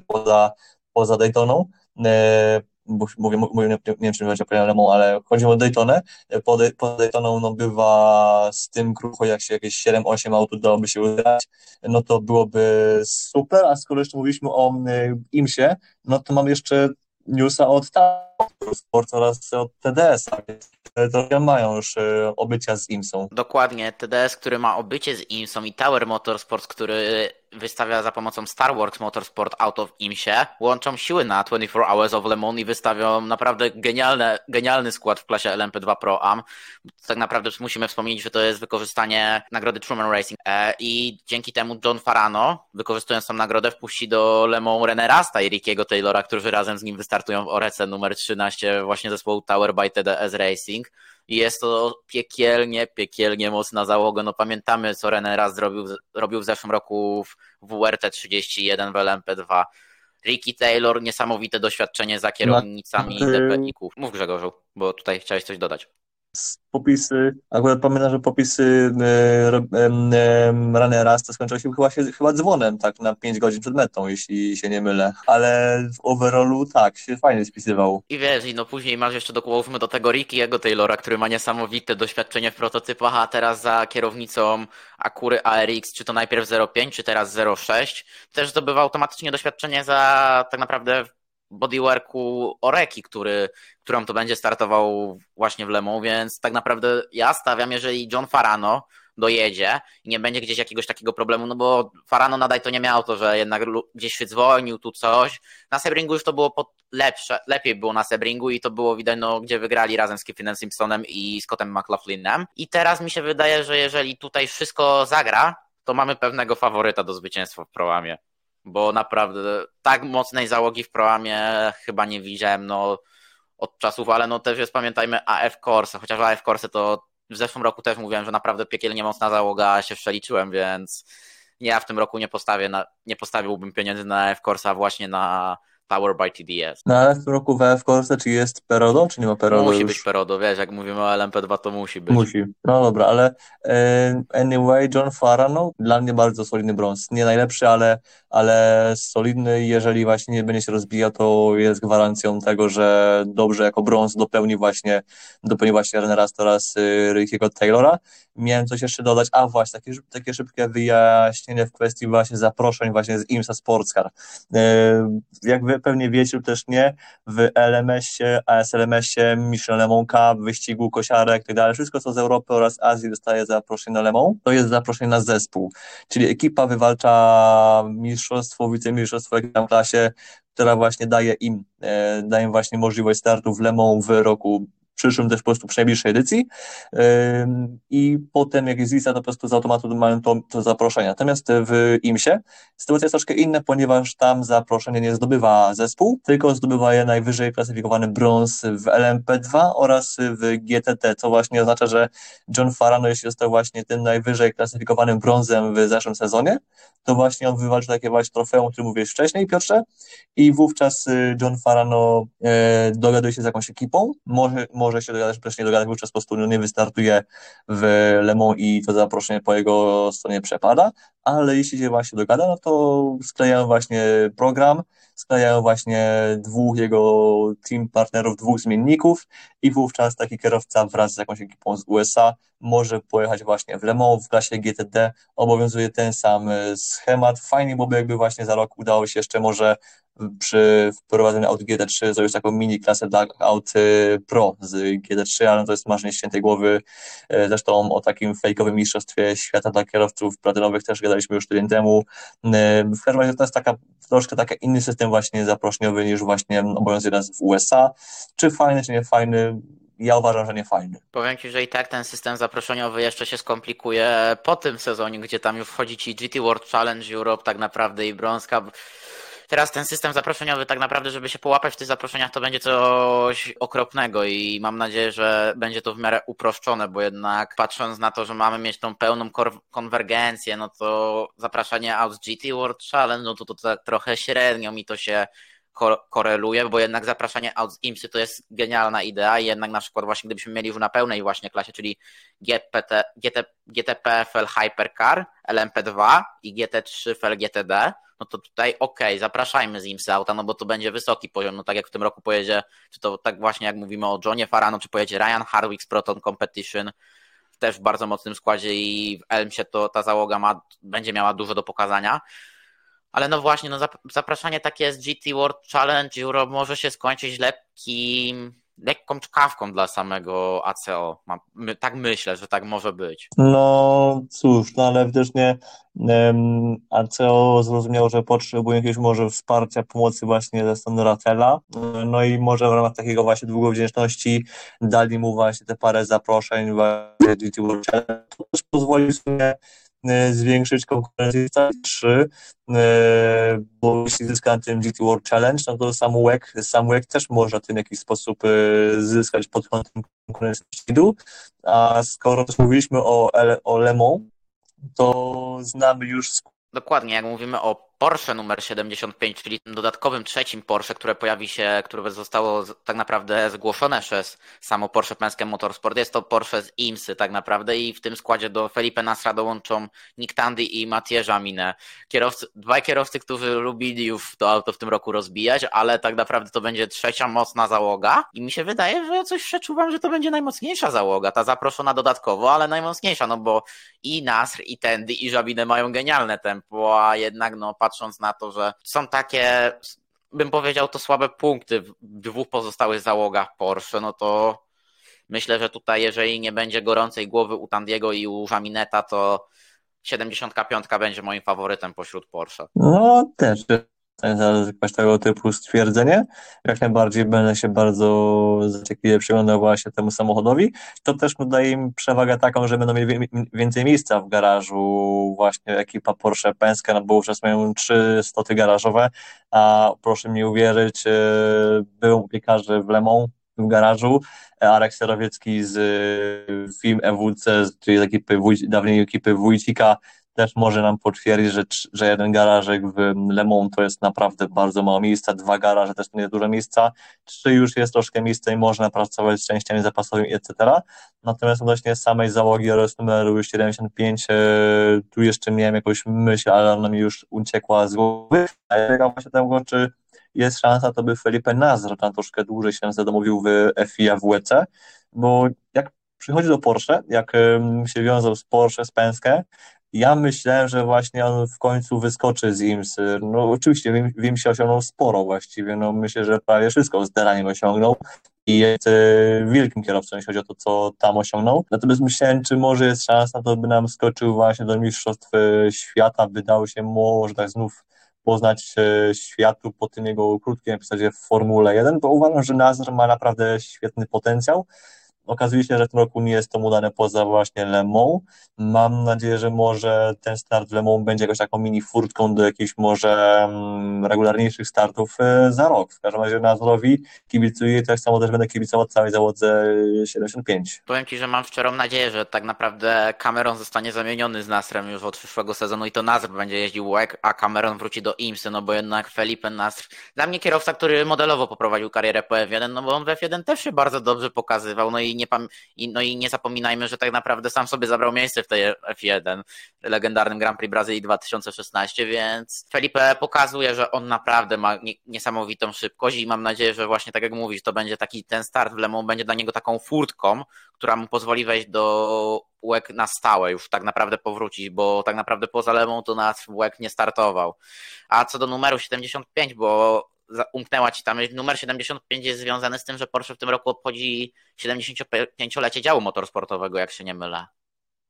poza, poza Daytoną. Y, mówię, mówię nie, nie wiem, czy będzie ale chodzi o Daytonę. Po, po Daytoną no, bywa z tym krucho, jak się jakieś 7-8 aut udałoby się ugrać, no to byłoby super, a skoro jeszcze mówiliśmy o IMSie, no to mam jeszcze newsa od Sport oraz od TDS-a, to mają już e, obycia z IMSą. Dokładnie, TDS, który ma obycie z IMSą i Tower Motorsports, który wystawia za pomocą Star Wars Motorsport Out of IMSie, łączą siły na 24 Hours of Le Mans i wystawią naprawdę genialne, genialny skład w klasie LMP2 Pro Am. Tak naprawdę musimy wspomnieć, że to jest wykorzystanie nagrody Truman Racing e, i dzięki temu John Farano, wykorzystując tą nagrodę, wpuści do Le Mans René Rasta i Rickiego Taylora, którzy razem z nim wystartują w Orece numer 13 właśnie zespołu Tower by TDS Racing. I jest to piekielnie, piekielnie mocna załoga. No pamiętamy, co René raz zrobił, robił w zeszłym roku w WRT 31 w LMP2. Ricky Taylor, niesamowite doświadczenie za kierownicami no, DPI-ków. Mów Grzegorzu, bo tutaj chciałeś coś dodać popisy, akurat pamiętam, że popisy e, Runnera skończyły się chyba, się chyba dzwonem, tak na 5 godzin przed metą, jeśli się nie mylę, ale w overallu tak, się fajnie spisywał. I wiesz, i no później masz jeszcze dołóżmy do tego Rickiego Taylora, który ma niesamowite doświadczenie w prototypach, a teraz za kierownicą Akury ARX, czy to najpierw 0.5, czy teraz 0.6, też zdobywa automatycznie doświadczenie za tak naprawdę bodyworku Oreki, który, którą to będzie startował właśnie w Lemu, więc tak naprawdę ja stawiam, jeżeli John Farano dojedzie i nie będzie gdzieś jakiegoś takiego problemu, no bo Farano nadaj to nie miał to, że jednak gdzieś się dzwonił, tu coś. Na Sebringu już to było pod lepsze, lepiej było na Sebringu i to było widać, no, gdzie wygrali razem z Kiffinem Simpsonem i Scottem McLaughlinem. I teraz mi się wydaje, że jeżeli tutaj wszystko zagra, to mamy pewnego faworyta do zwycięstwa w prołamie bo naprawdę tak mocnej załogi w Proamie chyba nie widziałem no, od czasów, ale no też jest pamiętajmy AF Corse, chociaż AF Corse to w zeszłym roku też mówiłem, że naprawdę piekielnie mocna załoga, się przeliczyłem, więc ja w tym roku nie postawię na, nie postawiłbym pieniędzy na AF Corsa właśnie na Power by TDS. No ale w tym roku w Corsa czy jest Perodo, czy nie ma Perodo Musi już? być Perodo, wiesz, jak mówimy o LMP2 to musi być. Musi, no dobra, ale e, anyway, John Farah, no dla mnie bardzo solidny brąz. Nie najlepszy, ale, ale solidny jeżeli właśnie nie będzie się rozbijał, to jest gwarancją tego, że dobrze jako brąz dopełni właśnie, dopełni właśnie Renera oraz y, Rickiego Taylora. Miałem coś jeszcze dodać, a właśnie, takie, takie szybkie wyjaśnienie w kwestii właśnie zaproszeń właśnie z IMSA Sportscar. E, jak wy pewnie wiecie lub też nie, w LMS-ie, ASLMS-ie, Michelin Le wyścigu kosiarek i tak wszystko co z Europy oraz Azji dostaje zaproszenie na Le to jest zaproszenie na zespół, czyli ekipa wywalcza mistrzostwo, wicemistrzostwo jakiejś klasie, która właśnie daje im, e, daje im właśnie możliwość startu w Le Mans w roku przyszłym też po prostu przy najbliższej edycji i potem jak jest lista, to po prostu z automatu mają to, to zaproszenie. Natomiast w IMSie sytuacja jest troszkę inna, ponieważ tam zaproszenie nie zdobywa zespół, tylko zdobywa je najwyżej klasyfikowany brąz w LMP2 oraz w GTT, co właśnie oznacza, że John Farano, jeśli został właśnie tym najwyżej klasyfikowanym brązem w zeszłym sezonie, to właśnie on wywalczy takie właśnie trofeum, o którym mówiłeś wcześniej, Piotrze, i wówczas y, John Farano e, dogaduje się z jakąś ekipą, może, może się dogadać, też nie dogadać, wówczas po prostu nie wystartuje w Le Mans i to zaproszenie po jego stronie przepada, ale jeśli się właśnie dogada, no to sklejają właśnie program, sklejają właśnie dwóch jego team partnerów, dwóch zmienników i wówczas taki kierowca wraz z jakąś ekipą z USA może pojechać właśnie w Le Mans w klasie GTD, obowiązuje ten sam schemat. Fajnie byłoby jakby właśnie za rok udało się jeszcze może przy wprowadzeniu Audi GT3 zrobić taką mini klasę dla aut Pro z GT3, ale to jest marzenie świętej głowy. Zresztą o takim fejkowym mistrzostwie świata dla kierowców platynowych też gadaliśmy już tydzień temu. W każdym razie to jest taka troszkę taki inny system właśnie zaproszeniowy niż właśnie obowiązuje nas w USA. Czy fajny, czy nie fajny? ja uważam, że nie fajny. Powiem Ci, że i tak ten system zaproszeniowy jeszcze się skomplikuje po tym sezonie, gdzie tam już wchodzi Ci GT World Challenge Europe tak naprawdę i brązka. Teraz ten system zaproszeniowy tak naprawdę, żeby się połapać w tych zaproszeniach, to będzie coś okropnego i mam nadzieję, że będzie to w miarę uproszczone, bo jednak patrząc na to, że mamy mieć tą pełną konwergencję, no to zapraszanie out GT World Challenge, no to, to tak trochę średnio mi to się koreluje, bo jednak zapraszanie out z IMSY to jest genialna idea i jednak na przykład właśnie gdybyśmy mieli już na pełnej właśnie klasie, czyli GPT, GT, GTP FL Hypercar, LMP2 i GT3 FL GTD, no to tutaj okej, okay, zapraszajmy z IMSY auta, no bo to będzie wysoki poziom, no tak jak w tym roku pojedzie, czy to tak właśnie jak mówimy o Johnie Farano, czy pojedzie Ryan Hardwick z Proton Competition, też w bardzo mocnym składzie i w Elmsie to ta załoga ma, będzie miała dużo do pokazania, ale no właśnie, no zapraszanie takie z GT World Challenge Europe może się skończyć lekkim, lekką czkawką dla samego ACO. tak myślę, że tak może być. No cóż, no ale widocznie um, ACO zrozumiało, że potrzebuje jakiegoś może wsparcia, pomocy właśnie ze strony Ratela. No i może w ramach takiego właśnie długowdzięczności dali mu właśnie te parę zaproszeń właśnie GT World Challenge. To też pozwoli sobie zwiększyć konkurencję w 3, e, bo jeśli zyska na tym GT World Challenge, no to sam WEC, sam WEC też może w tym jakiś sposób e, zyskać pod kątem konkurencji a skoro też mówiliśmy o, o Le Mans, to znamy już Dokładnie, jak mówimy o Porsche numer 75, czyli tym dodatkowym trzecim Porsche, które pojawi się, które zostało tak naprawdę zgłoszone przez samo Porsche Penske Motorsport. Jest to Porsche z IMSY tak naprawdę i w tym składzie do Felipe Nasra dołączą Nick Tandy i Mathieu Jaminę. Kierowcy, dwaj kierowcy, którzy lubili już to auto w tym roku rozbijać, ale tak naprawdę to będzie trzecia mocna załoga i mi się wydaje, że coś przeczuwam, że to będzie najmocniejsza załoga, ta zaproszona dodatkowo, ale najmocniejsza, no bo i Nasr, i Tandy, i Jaminę mają genialne tempo, a jednak no patrząc na to, że są takie, bym powiedział, to słabe punkty w dwóch pozostałych załogach Porsche, no to myślę, że tutaj jeżeli nie będzie gorącej głowy u Tandiego i u Jamineta, to 75 będzie moim faworytem pośród Porsche. No też jakaś tego typu stwierdzenie. Jak najbardziej będę się bardzo zaciekliwie przyglądał właśnie temu samochodowi. To też daje im przewagę taką, że będą mieli więcej miejsca w garażu właśnie ekipa Porsche Penske, no bo wówczas mają trzy stoty garażowe, a proszę mi uwierzyć, e, był piekarze w Le Mans w garażu, Arek Serowiecki z e, Film EWC, czyli z ekipy, dawniej ekipy Wójcika, też może nam potwierdzić, że, że jeden garażek w Le Mans to jest naprawdę bardzo mało miejsca, dwa garaże też nie jest dużo miejsca, trzy już jest troszkę miejsca i można pracować z częściami zapasowymi, etc. Natomiast odnośnie samej załogi oraz numeru 75, e, tu jeszcze miałem jakąś myśl, ale ona mi już uciekła z głowy. A ja czekam właśnie tego, czy jest szansa, to by Felipe Nazar tam troszkę dłużej się zadomowił w FIA WC, bo jak przychodzi do Porsche, jak się wiązał z Porsche, z Penske, ja myślałem, że właśnie on w końcu wyskoczy z IMS. No oczywiście w IMS osiągnął sporo właściwie, no myślę, że prawie wszystko z Deraniem osiągnął i jest e, wielkim kierowcą, jeśli chodzi o to, co tam osiągnął. Natomiast myślałem, czy może jest szansa, to by nam skoczył właśnie do Mistrzostw e, Świata, by dał się może tak znów poznać e, światu po tym jego krótkim epizodzie w Formule 1, bo uważam, że Nazar ma naprawdę świetny potencjał. Okazuje się, że w tym roku nie jest to mu dane poza właśnie Le Mans. Mam nadzieję, że może ten start w Le Mans będzie jakąś taką mini furtką do jakichś może mm, regularniejszych startów e, za rok. W każdym razie Nazorowi kibicuję tak samo też będę kibicował całej załodze 75. Powiem Ci, że mam szczerą nadzieję, że tak naprawdę Cameron zostanie zamieniony z Nasrem już od przyszłego sezonu i to Nasr będzie jeździł łek, a Cameron wróci do IMSY, no bo jednak Felipe Nasr, dla mnie kierowca, który modelowo poprowadził karierę po F1, no bo on w F1 też się bardzo dobrze pokazywał, no i i nie, no i nie zapominajmy, że tak naprawdę sam sobie zabrał miejsce w tej F1, legendarnym Grand Prix Brazylii 2016, więc Felipe pokazuje, że on naprawdę ma niesamowitą szybkość i mam nadzieję, że właśnie tak jak mówisz, to będzie taki ten start w Le Mans będzie dla niego taką furtką, która mu pozwoli wejść do łek na stałe, już tak naprawdę powrócić, bo tak naprawdę poza lewą to nas łek nie startował. A co do numeru 75, bo umknęła ci tam, numer 75 jest związany z tym, że Porsche w tym roku obchodzi 75-lecie działu motorsportowego, jak się nie mylę.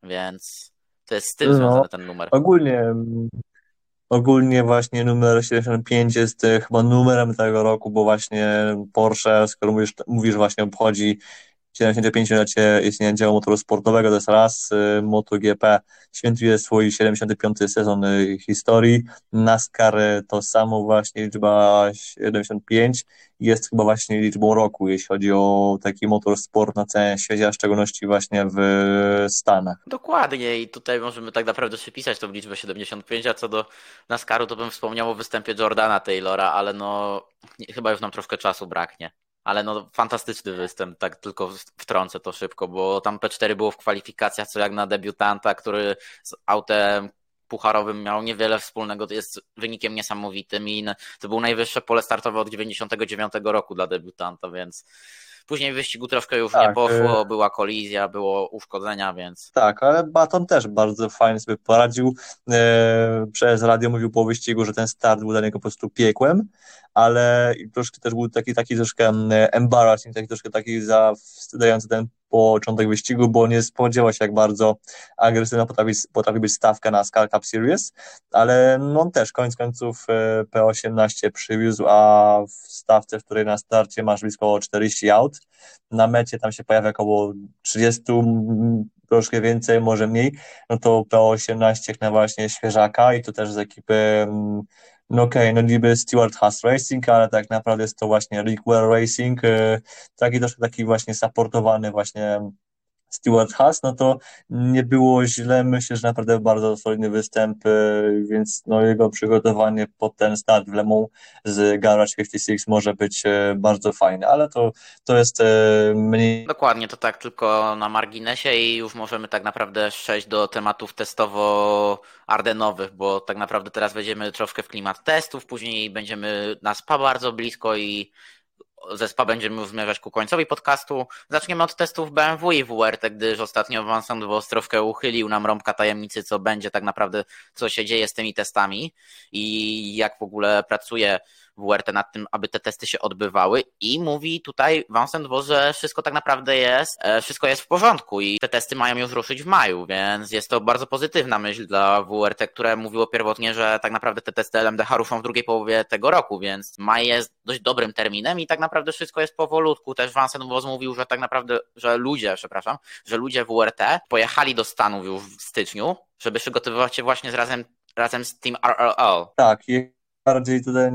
Więc to jest z tym no, związany ten numer. Ogólnie Ogólnie właśnie numer 75 jest e, chyba numerem tego roku, bo właśnie Porsche, skoro mówisz, mówisz właśnie obchodzi 75-lecie istnienia działu motorsportowego, to jest raz, y, MotoGP świętuje swój 75. sezon y, historii, NASCAR y, to samo właśnie, liczba 75 jest chyba właśnie liczbą roku, jeśli chodzi o taki motorsport na całym świecie, a w szczególności właśnie w Stanach. Dokładnie i tutaj możemy tak naprawdę przypisać tą liczbę 75, a co do NASCARu to bym wspomniał o występie Jordana Taylora, ale no chyba już nam troszkę czasu braknie. Ale no fantastyczny występ, tak tylko wtrącę to szybko, bo tam P4 było w kwalifikacjach, co jak na debiutanta, który z autem pucharowym miał niewiele wspólnego, to jest wynikiem niesamowitym i to był najwyższe pole startowe od 99 roku dla debiutanta, więc Później w wyścigu troszkę już tak, nie poszło, y- była kolizja, było uszkodzenia, więc. Tak, ale Baton też bardzo fajnie sobie poradził. E, przez radio mówił po wyścigu, że ten start był dla niego po prostu piekłem, ale troszkę też był taki, taki troszkę mm, embarrassing, taki troszkę taki zawstydzający ten początek wyścigu, bo nie spodziewał się, jak bardzo agresywna potrafi, potrafi być stawka na Scar Cup Series, ale no on też koniec końców e, P18 przywiózł, a w stawce, w której na starcie masz blisko 40 aut, na mecie tam się pojawia około 30, troszkę więcej, może mniej, no to P18 na właśnie świeżaka i to też z ekipy no okej, okay, no niby Stewart Haas Racing, ale tak naprawdę jest to właśnie Rickwell Racing, y, taki troszkę taki właśnie supportowany właśnie Stewart Haas, no to nie było źle. Myślę, że naprawdę bardzo solidny występ, y, więc no jego przygotowanie pod ten start w Le Mans z Garage 56 może być y, bardzo fajne, ale to, to jest mniej... Dokładnie, to tak tylko na marginesie i już możemy tak naprawdę przejść do tematów testowo-ardenowych, bo tak naprawdę teraz wejdziemy troszkę w klimat testów, później będziemy na SPA bardzo blisko i ze SPA będziemy zmierzać ku końcowi podcastu. Zaczniemy od testów BMW i WRT, gdyż ostatnio Vincent Vos troszkę uchylił nam rąbka tajemnicy, co będzie tak naprawdę, co się dzieje z tymi testami i jak w ogóle pracuje WRT nad tym, aby te testy się odbywały i mówi tutaj Vincent Vos, że wszystko tak naprawdę jest, e, wszystko jest w porządku i te testy mają już ruszyć w maju, więc jest to bardzo pozytywna myśl dla WRT, które mówiło pierwotnie, że tak naprawdę te testy LMDH ruszą w drugiej połowie tego roku, więc maj jest dość dobrym terminem i tak naprawdę wszystko jest powolutku. Też Vincent Vos mówił, że tak naprawdę, że ludzie, przepraszam, że ludzie WRT pojechali do Stanów już w styczniu, żeby przygotowywać się właśnie z razem, razem z Team RLL. Tak, bardziej tutaj,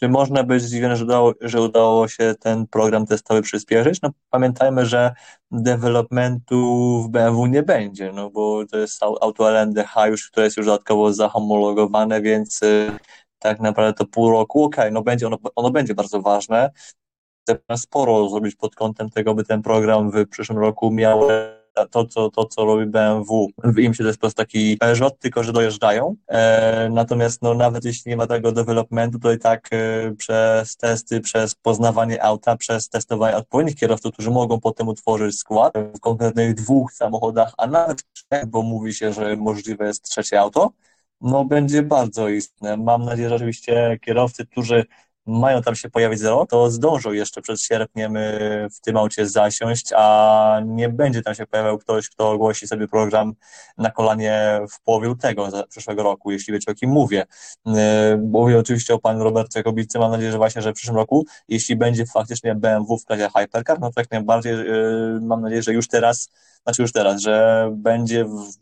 czy można być zdziwiony, że udało, że udało się ten program testowy przyspieszyć? No pamiętajmy, że developmentu w BMW nie będzie, no bo to jest auto LNDH już, które jest już dodatkowo zahomologowane, więc y, tak naprawdę to pół roku, okej, okay, no będzie, ono, ono będzie bardzo ważne. Sporo zrobić pod kątem tego, by ten program w przyszłym roku miał to, co, to, co robi BMW, im się to jest po prostu taki Peugeot, tylko że dojeżdżają. E, natomiast no, nawet jeśli nie ma tego developmentu, to i tak e, przez testy, przez poznawanie auta, przez testowanie odpowiednich kierowców, którzy mogą potem utworzyć skład w konkretnych dwóch samochodach, a nawet trzech, bo mówi się, że możliwe jest trzecie auto, no będzie bardzo istotne. Mam nadzieję, że oczywiście kierowcy, którzy mają tam się pojawić zero, to zdążą jeszcze przed sierpniem w tym aucie zasiąść, a nie będzie tam się pojawiał ktoś, kto ogłosi sobie program na kolanie w połowie lutego przyszłego roku, jeśli wiecie o kim mówię. E, mówię oczywiście o panu Robercie Kobicy, mam nadzieję, że właśnie, że w przyszłym roku, jeśli będzie faktycznie BMW w klasie Hypercar, no to jak najbardziej e, mam nadzieję, że już teraz, znaczy już teraz, że będzie w,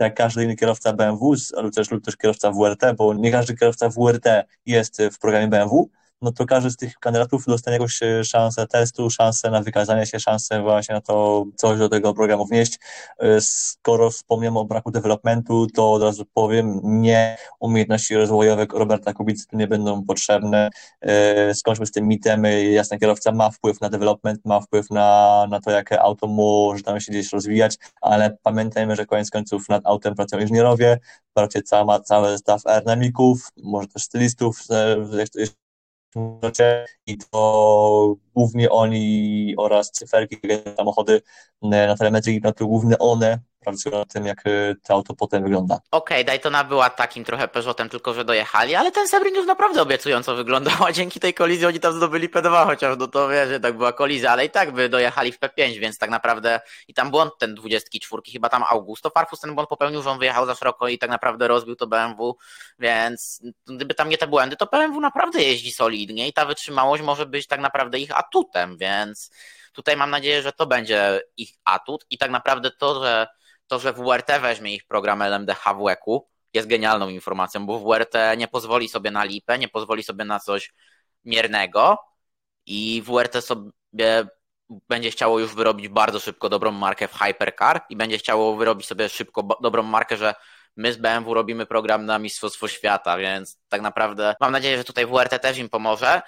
jak każdy inny kierowca BMW, lub też, lub też kierowca WRT, bo nie każdy kierowca WRT jest w programie BMW, no to każdy z tych kandydatów dostanie jakąś e, szansę testu, szansę na wykazanie się, szansę właśnie na to coś do tego programu wnieść. E, skoro wspomniałem o braku developmentu, to od razu powiem, nie umiejętności rozwojowe Roberta Kubicy nie będą potrzebne. E, skończmy z tym mitem, jasny kierowca ma wpływ na development, ma wpływ na, na to, jakie auto może tam się gdzieś rozwijać, ale pamiętajmy, że koniec końców nad autem pracują inżynierowie, pracuje cała, cały zestaw aerodynamików, może też stylistów, i to głównie oni oraz cyferki, samochody na telemetrii, no to głównie one pracują tym, jak e, to auto potem wygląda. Okej, okay, Daytona była takim trochę Peugeotem, tylko że dojechali, ale ten Sebring już naprawdę obiecująco wyglądał, a dzięki tej kolizji oni tam zdobyli P2, chociaż no to wiesz, że tak była kolizja, ale i tak by dojechali w P5, więc tak naprawdę i tam błąd ten 24, chyba tam Augusto Farfus ten błąd popełnił, że on wyjechał za szeroko i tak naprawdę rozbił to BMW, więc gdyby tam nie te błędy, to BMW naprawdę jeździ solidnie i ta wytrzymałość może być tak naprawdę ich atutem, więc tutaj mam nadzieję, że to będzie ich atut i tak naprawdę to, że to, że WRT weźmie ich program LMDH w WEC-u, jest genialną informacją, bo WRT nie pozwoli sobie na lipę, nie pozwoli sobie na coś miernego i WRT sobie będzie chciało już wyrobić bardzo szybko dobrą markę w Hypercar i będzie chciało wyrobić sobie szybko dobrą markę, że my z BMW robimy program na Mistrzostwo Świata, więc tak naprawdę mam nadzieję, że tutaj WRT też im pomoże.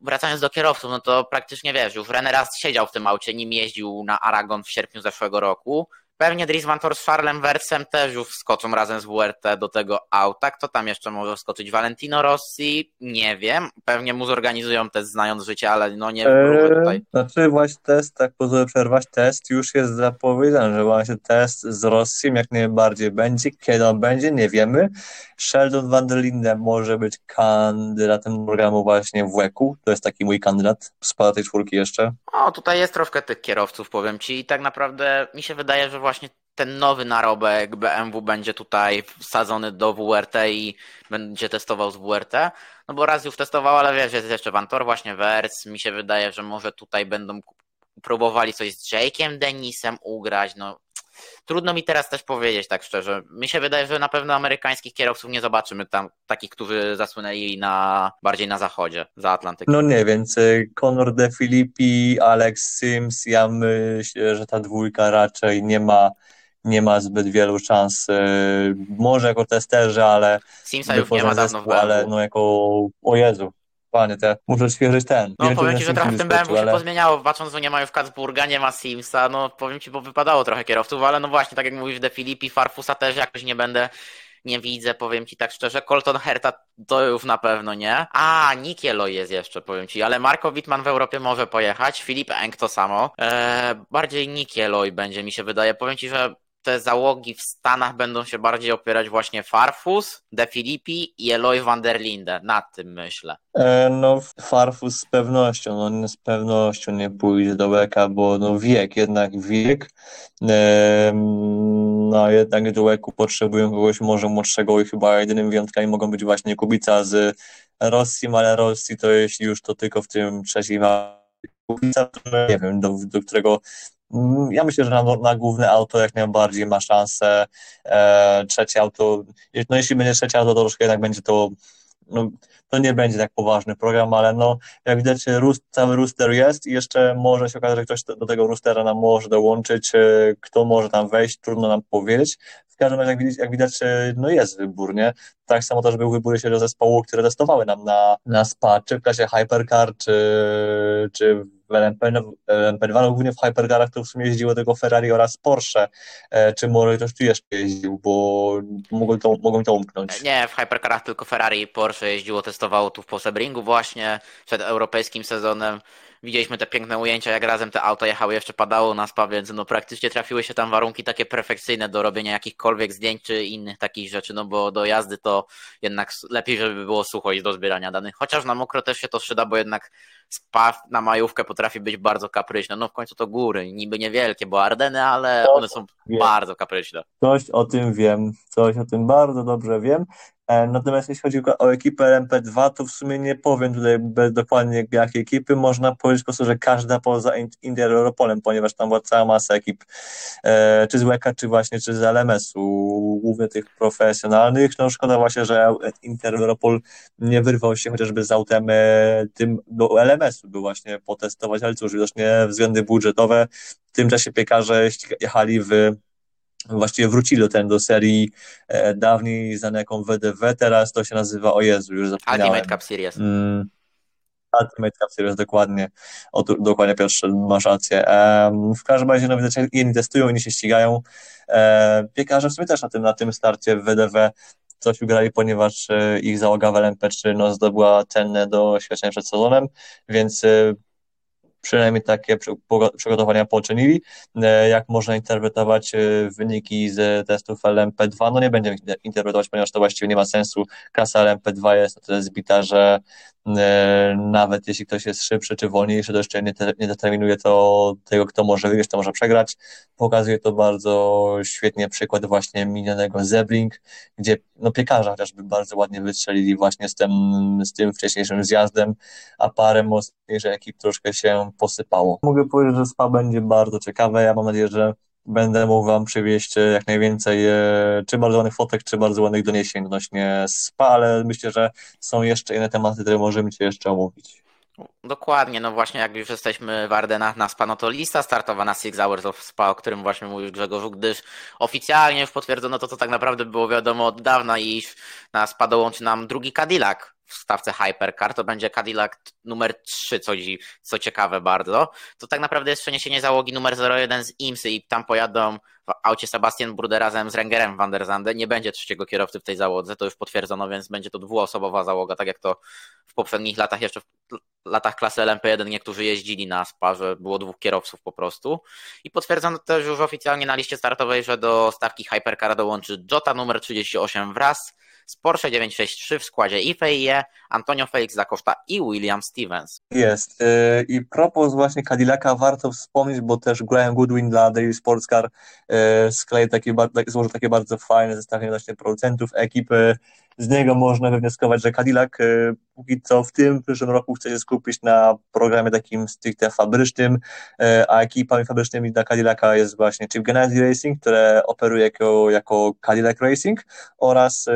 Wracając do kierowców, no to praktycznie wiesz, już René raz siedział w tym aucie, nim jeździł na Aragon w sierpniu zeszłego roku. Pewnie Dries Van Tor z Charlem Wersem też już wskoczą razem z WRT do tego auta. Kto tam jeszcze może wskoczyć? Valentino Rossi? Nie wiem. Pewnie mu zorganizują test znając życie, ale no nie eee, tutaj. Znaczy właśnie test, tak pozwolę przerwać, test już jest zapowiedziany, że właśnie test z Rossim jak najbardziej będzie. Kiedy on będzie, nie wiemy. Sheldon van der Linden może być kandydatem programu właśnie w WEC-u. To jest taki mój kandydat. Spada tej czwórki jeszcze. O, tutaj jest troszkę tych kierowców, powiem Ci. I tak naprawdę mi się wydaje, że właśnie ten nowy narobek BMW będzie tutaj wsadzony do WRT i będzie testował z WRT. No bo raz już testował, ale wiesz, jest jeszcze Vantor, właśnie Wers. Mi się wydaje, że może tutaj będą próbowali coś z Jake'em Denisem ugrać. No trudno mi teraz też powiedzieć tak szczerze. Mi się wydaje, że na pewno amerykańskich kierowców nie zobaczymy tam takich, którzy zasłynęli na, bardziej na zachodzie, za Atlantykiem. No nie, więc y, Conor De Filippi, Alex Sims, ja myślę, że ta dwójka raczej nie ma nie ma zbyt wielu szans. Y, może jako testerzy, ale Simsa już nie ma dawno w ale no jako o Jezu, Panie, te, muszę świeżyć ten. No powiem Ci, że trochę w tym BMW się ale... pozmieniało, patrząc, że nie ma już Katzburga, nie ma Simsa, no powiem Ci, bo wypadało trochę kierowców, ale no właśnie, tak jak mówisz, De Filippi, Farfusa też jakoś nie będę, nie widzę, powiem Ci tak szczerze, Colton Herta to już na pewno nie. A, Nikielo jest jeszcze, powiem Ci, ale Marko Wittman w Europie może pojechać, Filip Eng to samo, eee, bardziej Nikieloj będzie mi się wydaje, powiem Ci, że te załogi w Stanach będą się bardziej opierać właśnie Farfus, De Filippi i Eloy van der Linde. Nad tym myślę. E, no Farfus z pewnością, no z pewnością nie pójdzie do Łeka, bo no wiek, jednak wiek. E, no jednak do Łeku potrzebują kogoś może młodszego i chyba jedynymi wyjątkami mogą być właśnie Kubica z Rosji, ale Rosji to jeśli już to tylko w tym trzecim Kubica, nie wiem, do, do którego ja myślę, że na, na główne auto jak najbardziej ma szansę. E, trzecie auto, no jeśli będzie trzecie auto, to troszkę jednak będzie to, no, to nie będzie tak poważny program, ale no, jak widać, cały rooster jest i jeszcze może się okazać, że ktoś do tego roostera nam może dołączyć, e, kto może tam wejść, trudno nam powiedzieć. W każdym razie, jak widać, jak widać e, no jest wybór, nie? Tak samo też był wybór się do zespołu, które testowały nam na, na SPA, czy w klasie Hypercar, czy, czy w LMP2, no głównie w Hypercarach to w sumie jeździło tylko Ferrari oraz Porsche, e, czy może ktoś tu jeszcze jeździł, bo mogą to, mogą to umknąć. Nie, w Hypercarach tylko Ferrari i Porsche jeździło, testowało tu w Posebringu właśnie przed europejskim sezonem. Widzieliśmy te piękne ujęcia, jak razem te auta jechały, jeszcze padało na spa, więc no praktycznie trafiły się tam warunki takie perfekcyjne do robienia jakichkolwiek zdjęć czy innych takich rzeczy, no bo do jazdy to jednak lepiej, żeby było sucho i do zbierania danych. Chociaż na mokro też się to przyda, bo jednak spa na majówkę potrafi być bardzo kapryśne. No w końcu to góry, niby niewielkie, bo Ardeny, ale one są wiem. bardzo kapryśne. Coś o tym wiem, coś o tym bardzo dobrze wiem. E, natomiast jeśli chodzi o ekipę LMP2, to w sumie nie powiem tutaj dokładnie jakiej ekipy. Można powiedzieć po prostu, że każda poza Inter Europolem, ponieważ tam była cała masa ekip, e, czy z WEKA, czy właśnie czy z LMS-u, głównie tych profesjonalnych. No szkoda właśnie, że Inter Europol nie wyrwał się chociażby z autem e, tym do LMS-u, by właśnie potestować, ale cóż, widocznie względy budżetowe. W tym czasie piekarze jechali w właściwie wrócili do, ten, do serii e, dawniej znanej jako WDW, teraz to się nazywa, o Jezu, już zapomniałem. Ultimate Cup Series. Mm, Ultimate Cup Series, dokładnie, o, tu, dokładnie Piotrze, masz rację. Um, w każdym razie, no widać, jedni testują, inni się ścigają. E, piekarze w sumie też na tym, na tym starcie w WDW coś ugrali, ponieważ e, ich załoga w LMP3 no, zdobyła cenne doświadczenie przed sezonem, więc e, przynajmniej takie przygotowania poczynili. E, jak można interpretować e, wyniki z testów LMP2? No nie będziemy interpretować, ponieważ to właściwie nie ma sensu. Klasa LMP2 jest na tyle zbita, że e, nawet jeśli ktoś jest szybszy czy wolniejszy, to jeszcze nie, nie determinuje to tego, kto może wygrać, kto może przegrać. Pokazuje to bardzo świetnie przykład właśnie minionego Zebring, gdzie no piekarza chociażby bardzo ładnie wystrzelili właśnie z tym, z tym wcześniejszym zjazdem, a parę mocniejszych ekip troszkę się posypało. Mogę powiedzieć, że SPA będzie bardzo ciekawe. Ja mam nadzieję, że będę mógł Wam przywieźć e, jak najwięcej e, czy bardzo ładnych fotek, czy bardzo ładnych doniesień odnośnie SPA, ale myślę, że są jeszcze inne tematy, które możemy Cię jeszcze omówić. Dokładnie, no właśnie jak już jesteśmy w Ardenach na SPA, no to lista startowa na Six Hours of SPA, o którym właśnie mówił Grzegorzu, gdyż oficjalnie już potwierdzono to, co tak naprawdę było wiadomo od dawna, iż na SPA dołączy nam drugi Cadillac, w stawce Hypercar, to będzie Cadillac numer 3, co, co ciekawe bardzo. To tak naprawdę jest przeniesienie załogi numer 01 z IMSY i tam pojadą w aucie Sebastian Bruder razem z Rengerem van der Zande. Nie będzie trzeciego kierowcy w tej załodze, to już potwierdzono, więc będzie to dwuosobowa załoga, tak jak to w poprzednich latach, jeszcze w latach klasy LMP1 niektórzy jeździli na SPA, że było dwóch kierowców po prostu. I potwierdzono też już oficjalnie na liście startowej, że do stawki Hypercar dołączy Jota numer 38 wraz z Porsche 963 w składzie i FIE, Antonio Felix da Costa i William Stevens. Jest. Y, I propos właśnie Cadillaca warto wspomnieć, bo też Graham Goodwin dla Daily Sports Car y, skleił takie, złożył takie bardzo fajne zestawienie właśnie producentów ekipy. Z niego można wywnioskować, że Cadillac y, póki co w tym przyszłym roku chce się skupić na programie takim stricte fabrycznym, a ekipami fabrycznymi dla Cadillaca jest właśnie Chip Ganassi Racing, które operuje jako, jako Cadillac Racing oraz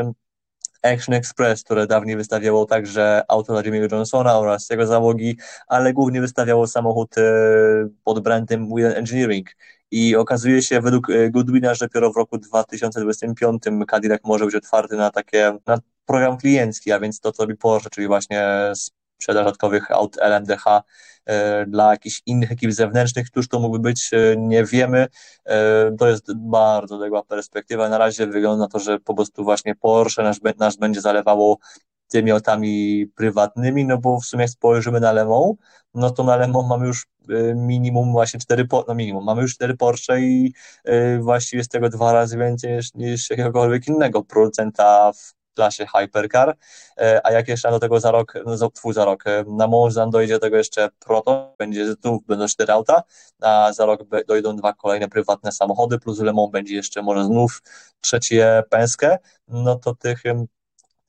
Action Express, które dawniej wystawiało także auto dla Jimmy'ego Johnsona oraz jego załogi, ale głównie wystawiało samochód e, pod brandem Wheel Engineering. I okazuje się według e, Goodwina, że dopiero w roku 2025 Cadillac może być otwarty na takie, na program kliencki, a więc to, co robi Porsche, czyli właśnie sprzedaż dodatkowych aut LMDH e, dla jakichś innych ekip zewnętrznych, któż to mógłby być, e, nie wiemy. To jest bardzo odległa perspektywa. Na razie wygląda na to, że po prostu właśnie Porsche nasz, nasz będzie zalewało tymi autami prywatnymi, no bo w sumie jak spojrzymy na Lemą, no to na Lemą mamy już minimum właśnie cztery, no minimum, mamy już cztery Porsche i właściwie z tego dwa razy więcej niż, niż jakiegokolwiek innego producenta w klasie Hypercar, e, a jak jeszcze do tego za rok, no za, za rok, e, na Monzan dojdzie do tego jeszcze Proto, będzie znów będą cztery auta, a za rok dojdą dwa kolejne prywatne samochody, plus Le Mans będzie jeszcze może znów trzecie Penske, no to tych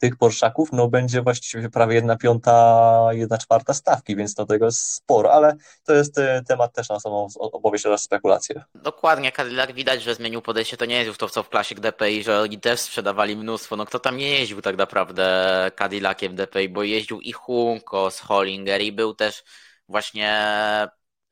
tych Porszaków, no będzie właściwie prawie jedna piąta, jedna czwarta stawki, więc do tego jest sporo, ale to jest e, temat też na samą opowieść oraz spekulacje. Dokładnie, Cadillac widać, że zmienił podejście, to nie jest już to co w Classic DPI, że oni też sprzedawali mnóstwo, no kto tam nie jeździł tak naprawdę Cadillaciem DPI, bo jeździł i Hunko z Hollinger i był też właśnie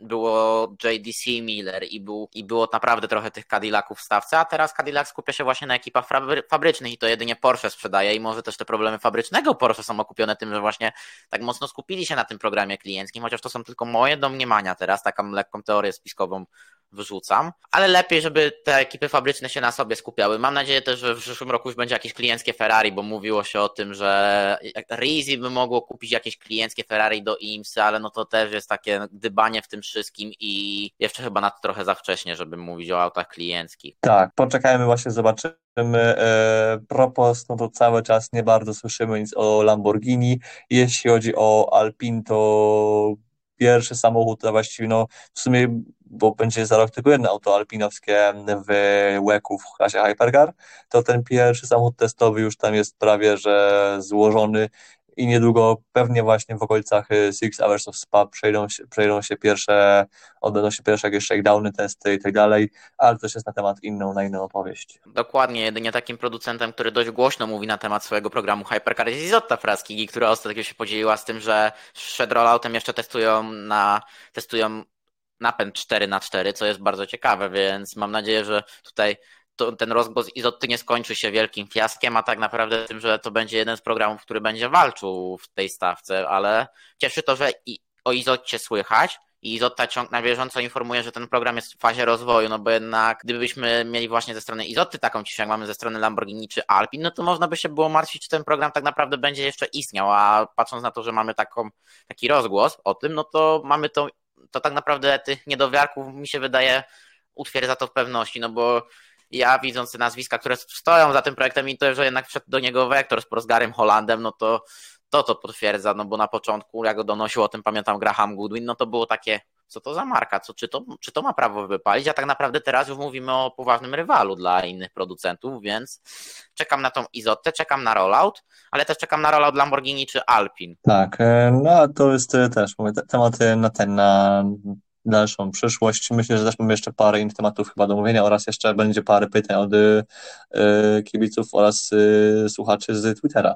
było JDC Miller i, był, i było naprawdę trochę tych Cadillaców w stawce, a teraz Cadillac skupia się właśnie na ekipach fabrycznych i to jedynie Porsche sprzedaje i może też te problemy fabrycznego Porsche są okupione tym, że właśnie tak mocno skupili się na tym programie klienckim, chociaż to są tylko moje domniemania teraz, taką lekką teorię spiskową wyrzucam, ale lepiej, żeby te ekipy fabryczne się na sobie skupiały. Mam nadzieję też, że w przyszłym roku już będzie jakieś klienckie Ferrari, bo mówiło się o tym, że Rizzi by mogło kupić jakieś klienckie Ferrari do IMSY, ale no to też jest takie dybanie w tym wszystkim i jeszcze chyba na to trochę za wcześnie, żeby mówić o autach klienckich. Tak, poczekajmy właśnie, zobaczymy. E, propos, no to cały czas nie bardzo słyszymy nic o Lamborghini. Jeśli chodzi o Alpine, to pierwszy samochód, a właściwie no w sumie bo będzie za rok tylko jedno auto alpinowskie w łeku w klasie Hypercar, to ten pierwszy samochód testowy już tam jest prawie że złożony i niedługo pewnie właśnie w okolicach y, Six Hours of Spa przejdą się, przejdą się pierwsze, odbędą się pierwsze jakieś shakedowny, testy i tak dalej, ale to jest na temat inną, na inną opowieść. Dokładnie, jedynie takim producentem, który dość głośno mówi na temat swojego programu Hypercar jest Izotta Fraskigi, która ostatnio się podzieliła z tym, że przed rolloutem jeszcze testują na, testują napęd 4 na 4 co jest bardzo ciekawe, więc mam nadzieję, że tutaj to, ten rozgłos Izotty nie skończy się wielkim fiaskiem, a tak naprawdę tym, że to będzie jeden z programów, który będzie walczył w tej stawce, ale cieszy to, że i, o Izotcie słychać i Izotta ciąg na bieżąco informuje, że ten program jest w fazie rozwoju, no bo jednak gdybyśmy mieli właśnie ze strony Izotty taką ciszę, jak mamy ze strony Lamborghini czy Alpin, no to można by się było martwić, czy ten program tak naprawdę będzie jeszcze istniał, a patrząc na to, że mamy taką, taki rozgłos o tym, no to mamy to, to tak naprawdę tych niedowiarków mi się wydaje utwierdza to w pewności, no bo ja widząc te nazwiska, które stoją za tym projektem i to, że jednak wszedł do niego Vector z Prosgarem Holandem, no to to to potwierdza, no bo na początku, jak go donosił o tym, pamiętam Graham Goodwin, no to było takie, co to za marka, co, czy, to, czy to ma prawo wypalić, a tak naprawdę teraz już mówimy o poważnym rywalu dla innych producentów, więc czekam na tą Izotę, czekam na rollout, ale też czekam na rollout Lamborghini czy Alpin. Tak, e, no to jest e, też mówię, temat na ten, na dalszą przyszłość. Myślę, że też mamy jeszcze parę innych tematów chyba do mówienia oraz jeszcze będzie parę pytań od y, kibiców oraz y, słuchaczy z Twittera.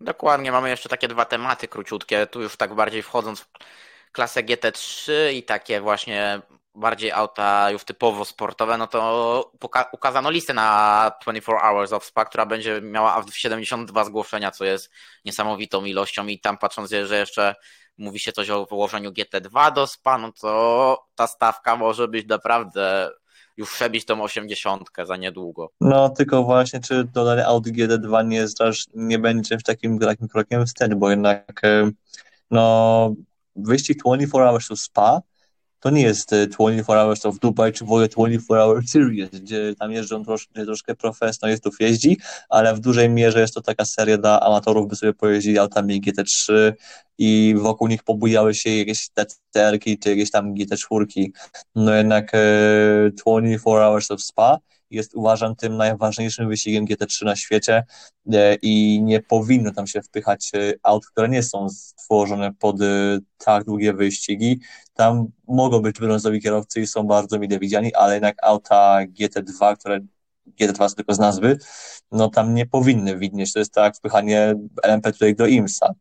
Dokładnie, mamy jeszcze takie dwa tematy króciutkie, tu już tak bardziej wchodząc klasę GT3 i takie właśnie bardziej auta już typowo sportowe, no to ukazano listę na 24 Hours of Spa, która będzie miała 72 zgłoszenia, co jest niesamowitą ilością i tam patrząc, że jeszcze mówi się coś o wyłożeniu GT2 do SPA, no to ta stawka może być naprawdę już przebić tą 80 za niedługo. No tylko właśnie, czy dodanie Audi GT2 nie, zdaż, nie będzie takim, takim krokiem wstecz, bo jednak e, no wyścig 24 Hours to Spa to nie jest 24 e, Hours of Dubai, czy w ogóle 24 Hour Series, gdzie tam jeżdżą troszkę, troszkę profesjonalistów jeździ, ale w dużej mierze jest to taka seria dla amatorów, by sobie pojeździli autami GT3 i wokół nich pobujały się jakieś TTR czy jakieś tam GT4. No jednak 24 e, Hours of Spa jest uważam tym najważniejszym wyścigiem GT3 na świecie e, i nie powinno tam się wpychać e, aut, które nie są stworzone pod e, tak długie wyścigi. Tam mogą być brązowi kierowcy i są bardzo mile widziani, ale jednak auta GT2, które GT2 tylko z nazwy, no tam nie powinny widnieć. To jest tak wpychanie LMP tutaj do IMSA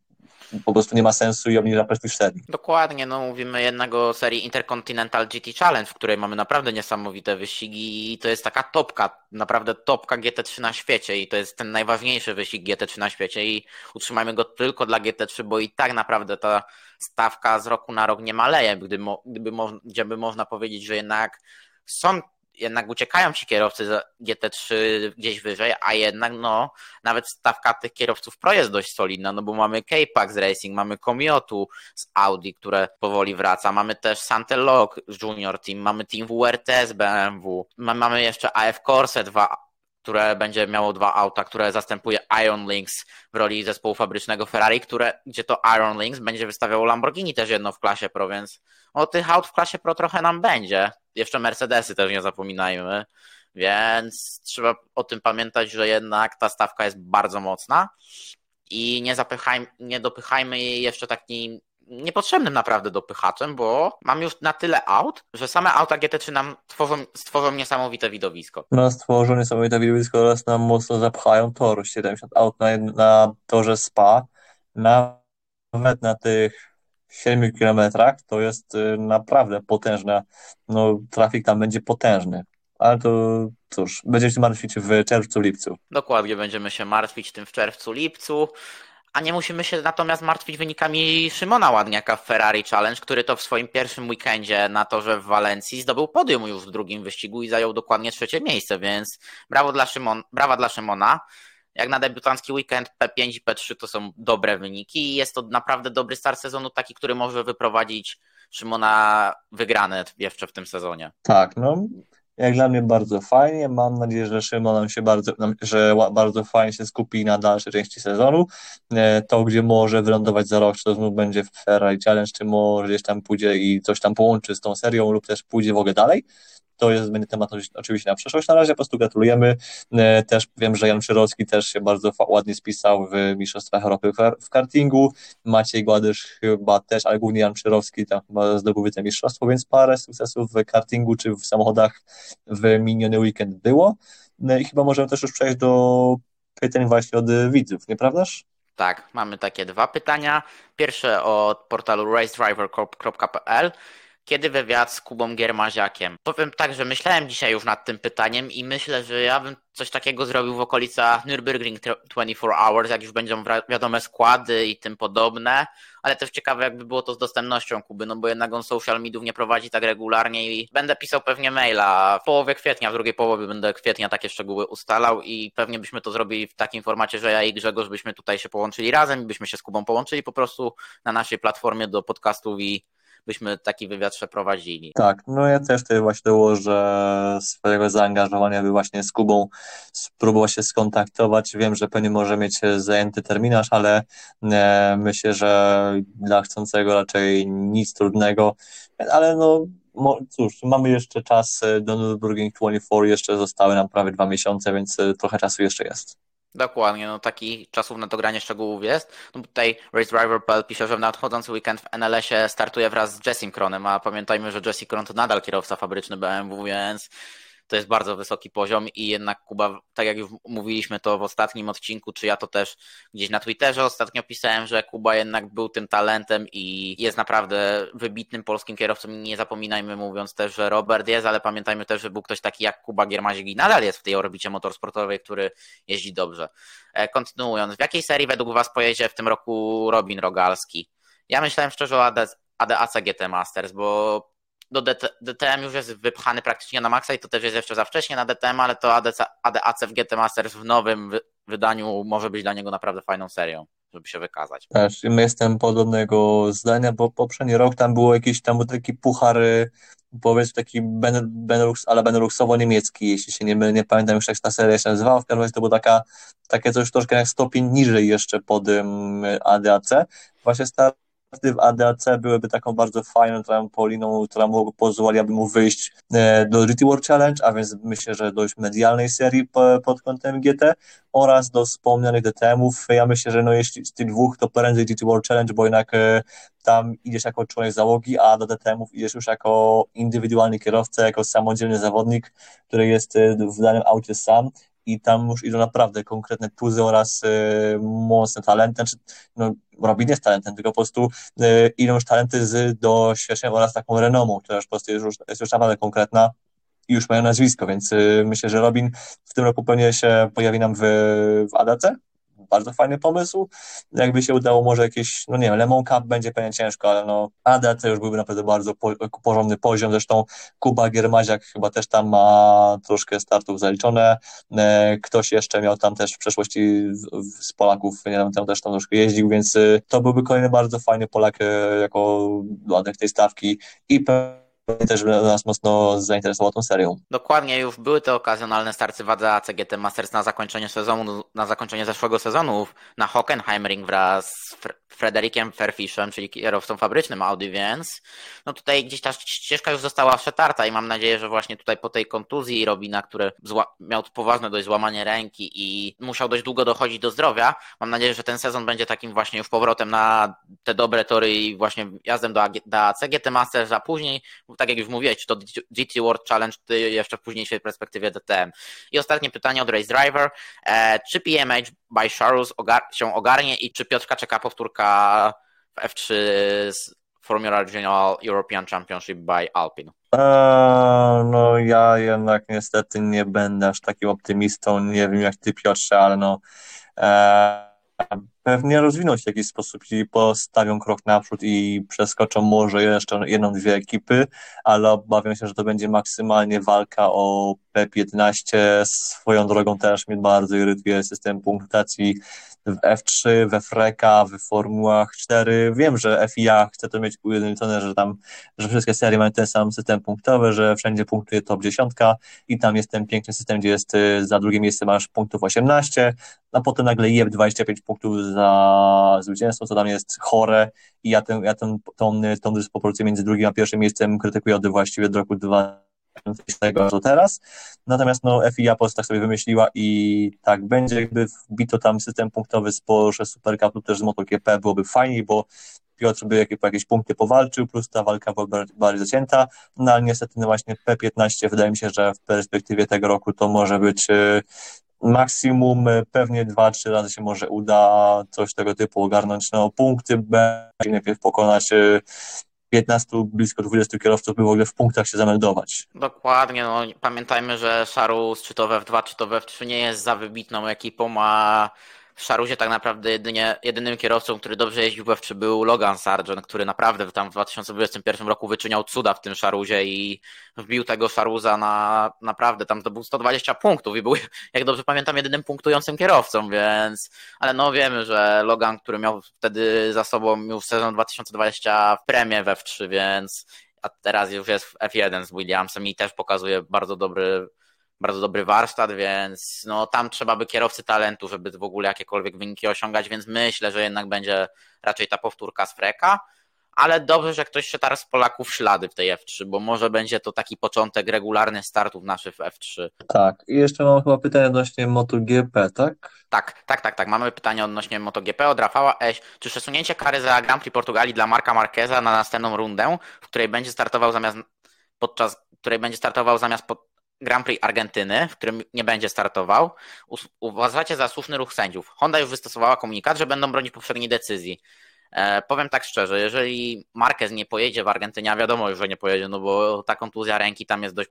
po prostu nie ma sensu i obniża prestiż serii. Dokładnie, no mówimy jednak o serii Intercontinental GT Challenge, w której mamy naprawdę niesamowite wyścigi i to jest taka topka, naprawdę topka GT3 na świecie i to jest ten najważniejszy wyścig GT3 na świecie i utrzymajmy go tylko dla GT3, bo i tak naprawdę ta stawka z roku na rok nie maleje, gdyby, gdyby, gdzie by można powiedzieć, że jednak są jednak uciekają ci kierowcy za GT3 gdzieś wyżej, a jednak no nawet stawka tych kierowców Pro jest dość solidna, no bo mamy K-Pax Racing, mamy Komiotu z Audi, które powoli wraca, mamy też Santelog Junior Team, mamy Team WRT z BMW, mamy jeszcze AF Corse 2 które będzie miało dwa auta, które zastępuje Iron Links w roli zespołu fabrycznego Ferrari, które, gdzie to Iron Links będzie wystawiało Lamborghini też jedno w klasie Pro, więc o tych aut w klasie Pro trochę nam będzie. Jeszcze Mercedesy też nie zapominajmy, więc trzeba o tym pamiętać, że jednak ta stawka jest bardzo mocna i nie nie dopychajmy jej jeszcze takim niepotrzebnym naprawdę dopychaczem, bo mam już na tyle aut, że same auta GT3 nam tworzą, stworzą niesamowite widowisko. No, stworzą niesamowite widowisko oraz nam mocno zapchają tor. 70 aut na, na torze SPA, nawet na tych 7 kilometrach, to jest y, naprawdę potężna, no trafik tam będzie potężny. Ale to cóż, będziemy się martwić w czerwcu, lipcu. Dokładnie, będziemy się martwić tym w czerwcu, lipcu. A nie musimy się natomiast martwić wynikami Szymona Ładniaka w Ferrari Challenge, który to w swoim pierwszym weekendzie na torze w Walencji zdobył podium już w drugim wyścigu i zajął dokładnie trzecie miejsce, więc brawo dla Szymon, brawa dla Szymona. Jak na debiutancki weekend P5 i P3 to są dobre wyniki i jest to naprawdę dobry start sezonu, taki, który może wyprowadzić Szymona wygrane jeszcze w tym sezonie. Tak, no Jak dla mnie bardzo fajnie. Mam nadzieję, że Szymon nam się bardzo, że bardzo fajnie się skupi na dalszej części sezonu. E, to, gdzie może wylądować za rok, czy to znów będzie w Ferrari Challenge, czy może gdzieś tam pójdzie i coś tam połączy z tą serią, lub też pójdzie w ogóle dalej to jest będzie temat oczywiście na przyszłość. Na razie po prostu gratulujemy. E, też wiem, że Jan Przyrowski też się bardzo ładnie spisał w Mistrzostwach Europy w kartingu. Maciej Gładysz chyba też, ale głównie Jan Przyrowski tam chyba zdobył te mistrzostwo, więc parę sukcesów w kartingu czy w samochodach w miniony weekend było. No i chyba możemy też już przejść do pytań właśnie od widzów, nieprawdaż? Tak, mamy takie dwa pytania. Pierwsze od portalu racedriver.pl kiedy wywiad z Kubą Giermaziakiem? Powiem tak, że myślałem dzisiaj już nad tym pytaniem i myślę, że ja bym coś takiego zrobił w okolicach Nürburgring 24 Hours, jak już będą wiadome składy i tym podobne, ale też ciekawe jakby było to z dostępnością Kuby, no bo jednak on social mediów nie prowadzi tak regularnie i będę pisał pewnie maila w połowie kwietnia, w drugiej połowie będę kwietnia takie szczegóły ustalał i pewnie byśmy to zrobili w takim formacie, że ja i Grzegorz byśmy tutaj się połączyli razem i byśmy się z Kubą połączyli po prostu na naszej platformie do podcastów i byśmy taki wywiad przeprowadzili. Tak, no ja też tutaj właśnie dołożę swojego zaangażowania, by właśnie z Kubą spróbować się skontaktować. Wiem, że pewnie może mieć zajęty terminarz, ale e, myślę, że dla chcącego raczej nic trudnego, ale no cóż, mamy jeszcze czas do Nürburgring 24, jeszcze zostały nam prawie dwa miesiące, więc e, trochę czasu jeszcze jest. Dokładnie, no taki czasów na dogranie szczegółów jest. No tutaj RaceDriver.pl pisze, że w nadchodzący weekend w NLS-ie startuje wraz z Jessim Kronem, a pamiętajmy, że Jesse Kron to nadal kierowca fabryczny BMW, więc to jest bardzo wysoki poziom i jednak Kuba, tak jak już mówiliśmy to w ostatnim odcinku, czy ja to też gdzieś na Twitterze ostatnio pisałem, że Kuba jednak był tym talentem i jest naprawdę wybitnym polskim kierowcą nie zapominajmy mówiąc też, że Robert jest, ale pamiętajmy też, że był ktoś taki jak Kuba Giermazik i nadal jest w tej orbicie motorsportowej, który jeździ dobrze. E, kontynuując, w jakiej serii według Was pojedzie w tym roku Robin Rogalski? Ja myślałem szczerze o ADAC GT Masters, bo do DTM już jest wypchany praktycznie na maksa i to też jest jeszcze za wcześnie na DTM, ale to ADC, ADAC w GT Masters w nowym wydaniu może być dla niego naprawdę fajną serią, żeby się wykazać. Też, jestem podobnego zdania, bo poprzedni rok tam było jakiś tam był taki puchar powiedzmy taki Benelux, ale Beneluxowo-niemiecki, jeśli się nie, nie pamiętam już jak ta seria się nazywała, w każdym razie to było taka, takie coś troszkę jak stopień niżej jeszcze pod um, ADAC. Właśnie stara w ADAC byłyby taką bardzo fajną trampoliną, która pozwoliłaby mu wyjść e, do GT World Challenge, a więc myślę, że dość medialnej serii pod kątem GT oraz do wspomnianych DTM-ów. Ja myślę, że no jeśli z tych dwóch to prędzej GT World Challenge, bo jednak e, tam idziesz jako członek załogi, a do DTM-ów idziesz już jako indywidualny kierowca, jako samodzielny zawodnik, który jest e, w danym aucie sam i tam już idą naprawdę konkretne tuzy oraz y, mocne talenty. Znaczy, no, Robin jest talentem, tylko po prostu y, idą już talenty z doświadczeniem oraz taką renomą, która już po prostu jest już, jest już naprawdę konkretna i już mają nazwisko, więc y, myślę, że Robin w tym roku pewnie się pojawi nam w, w ADC, bardzo fajny pomysł. Jakby się udało może jakieś, no nie wiem, Lemon Cup będzie pewnie ciężko, ale no ADC już byłby naprawdę bardzo po, porządny poziom. Zresztą Kuba Giermaziak chyba też tam ma troszkę startów zaliczone. E, ktoś jeszcze miał tam też w przeszłości z Polaków, nie wiem, tam też tam troszkę jeździł, więc y, to byłby kolejny bardzo fajny Polak e, jako dodatek tej stawki i też nas mocno zainteresował tą serią. Dokładnie, już były te okazjonalne starcy wadze ACGT Masters na zakończenie sezonu, na zakończenie zeszłego sezonu na Hockenheimring wraz z Frederikiem Fairfishem, czyli kierowcą fabrycznym Audi, więc no tutaj gdzieś ta ścieżka już została przetarta i mam nadzieję, że właśnie tutaj po tej kontuzji Robina, który miał poważne dość złamanie ręki i musiał dość długo dochodzić do zdrowia, mam nadzieję, że ten sezon będzie takim właśnie już powrotem na te dobre tory i właśnie jazdem do, do CGT Masters, a później, tak jak już mówiłeś, czy to GT World Challenge, czy jeszcze w późniejszej perspektywie DTM. I ostatnie pytanie od Race Driver. E, czy PMH by Charles się ogarnie i czy Piotrka czeka powtórka w F3 z Formula Regional European Championship by Alpine? Eee, no ja jednak niestety nie będę aż takim optymistą, nie wiem jak ty Piotrze, ale no eee, pewnie rozwiną się w jakiś sposób i postawią krok naprzód i przeskoczą może jeszcze jedną, dwie ekipy, ale obawiam się, że to będzie maksymalnie walka o PEP 11. Swoją drogą też mnie bardzo irytuje system punktacji w F3, we Freka, w Formułach 4. Wiem, że FIA chce to mieć ujednolicone, że tam, że wszystkie serie mają ten sam system punktowy, że wszędzie punktuje top 10 i tam jest ten piękny system, gdzie jest y, za drugie miejsce masz punktów 18, a potem nagle jeb 25 punktów za zwycięstwo, co tam jest chore i ja, ten, ja ten, tą, tą dysproporcję między drugim a pierwszym miejscem krytykuję od właściwie od roku 2000 tego do teraz. Natomiast no, FIA po tak sobie wymyśliła i tak będzie, jakby wbito tam system punktowy z Porsche Super Cup lub też z MotoGP, byłoby fajniej, bo Piotr by jakieś, jakieś punkty powalczył, plus ta walka była bardziej zacięta, no ale niestety no właśnie P15 wydaje mi się, że w perspektywie tego roku to może być y, maksimum y, pewnie dwa, trzy razy się może uda coś tego typu ogarnąć. No punkty B, najpierw pokonać y, 15, blisko 20 kierowców by w ogóle w punktach się zameldować. Dokładnie, no pamiętajmy, że Szarus czy to w F2, czy to w F3 nie jest za wybitną ekipą, a w Szaruzie tak naprawdę jedynie, jedynym kierowcą, który dobrze jeździł w F3 był Logan Sargent, który naprawdę tam w 2021 roku wyczyniał cuda w tym Szaruzie i wbił tego Szaruza na naprawdę tam zdobył 120 punktów i był, jak dobrze pamiętam, jedynym punktującym kierowcą, więc ale no wiemy, że Logan, który miał wtedy za sobą już sezon 2020 w premię w F3, więc a teraz już jest w F1 z Williamsem i też pokazuje bardzo dobry bardzo dobry warsztat, więc no, tam trzeba by kierowcy talentu, żeby w ogóle jakiekolwiek wyniki osiągać, więc myślę, że jednak będzie raczej ta powtórka z Freka, ale dobrze, że ktoś się teraz z Polaków ślady w tej F3, bo może będzie to taki początek regularnych startów naszych w F3. Tak, i jeszcze mam chyba pytanie odnośnie MotoGP, tak? Tak, tak, tak, tak. Mamy pytanie odnośnie MotoGP od Rafała Eś. Czy przesunięcie kary za Grand Prix Portugalii dla Marka Marqueza na następną rundę, w której będzie startował zamiast podczas której będzie startował zamiast pod, Grand Prix Argentyny, w którym nie będzie startował, uważacie za słuszny ruch sędziów. Honda już wystosowała komunikat, że będą bronić poprzedniej decyzji. E, powiem tak szczerze, jeżeli Marquez nie pojedzie w Argentynie, a wiadomo już, że nie pojedzie, no bo ta kontuzja ręki tam jest dość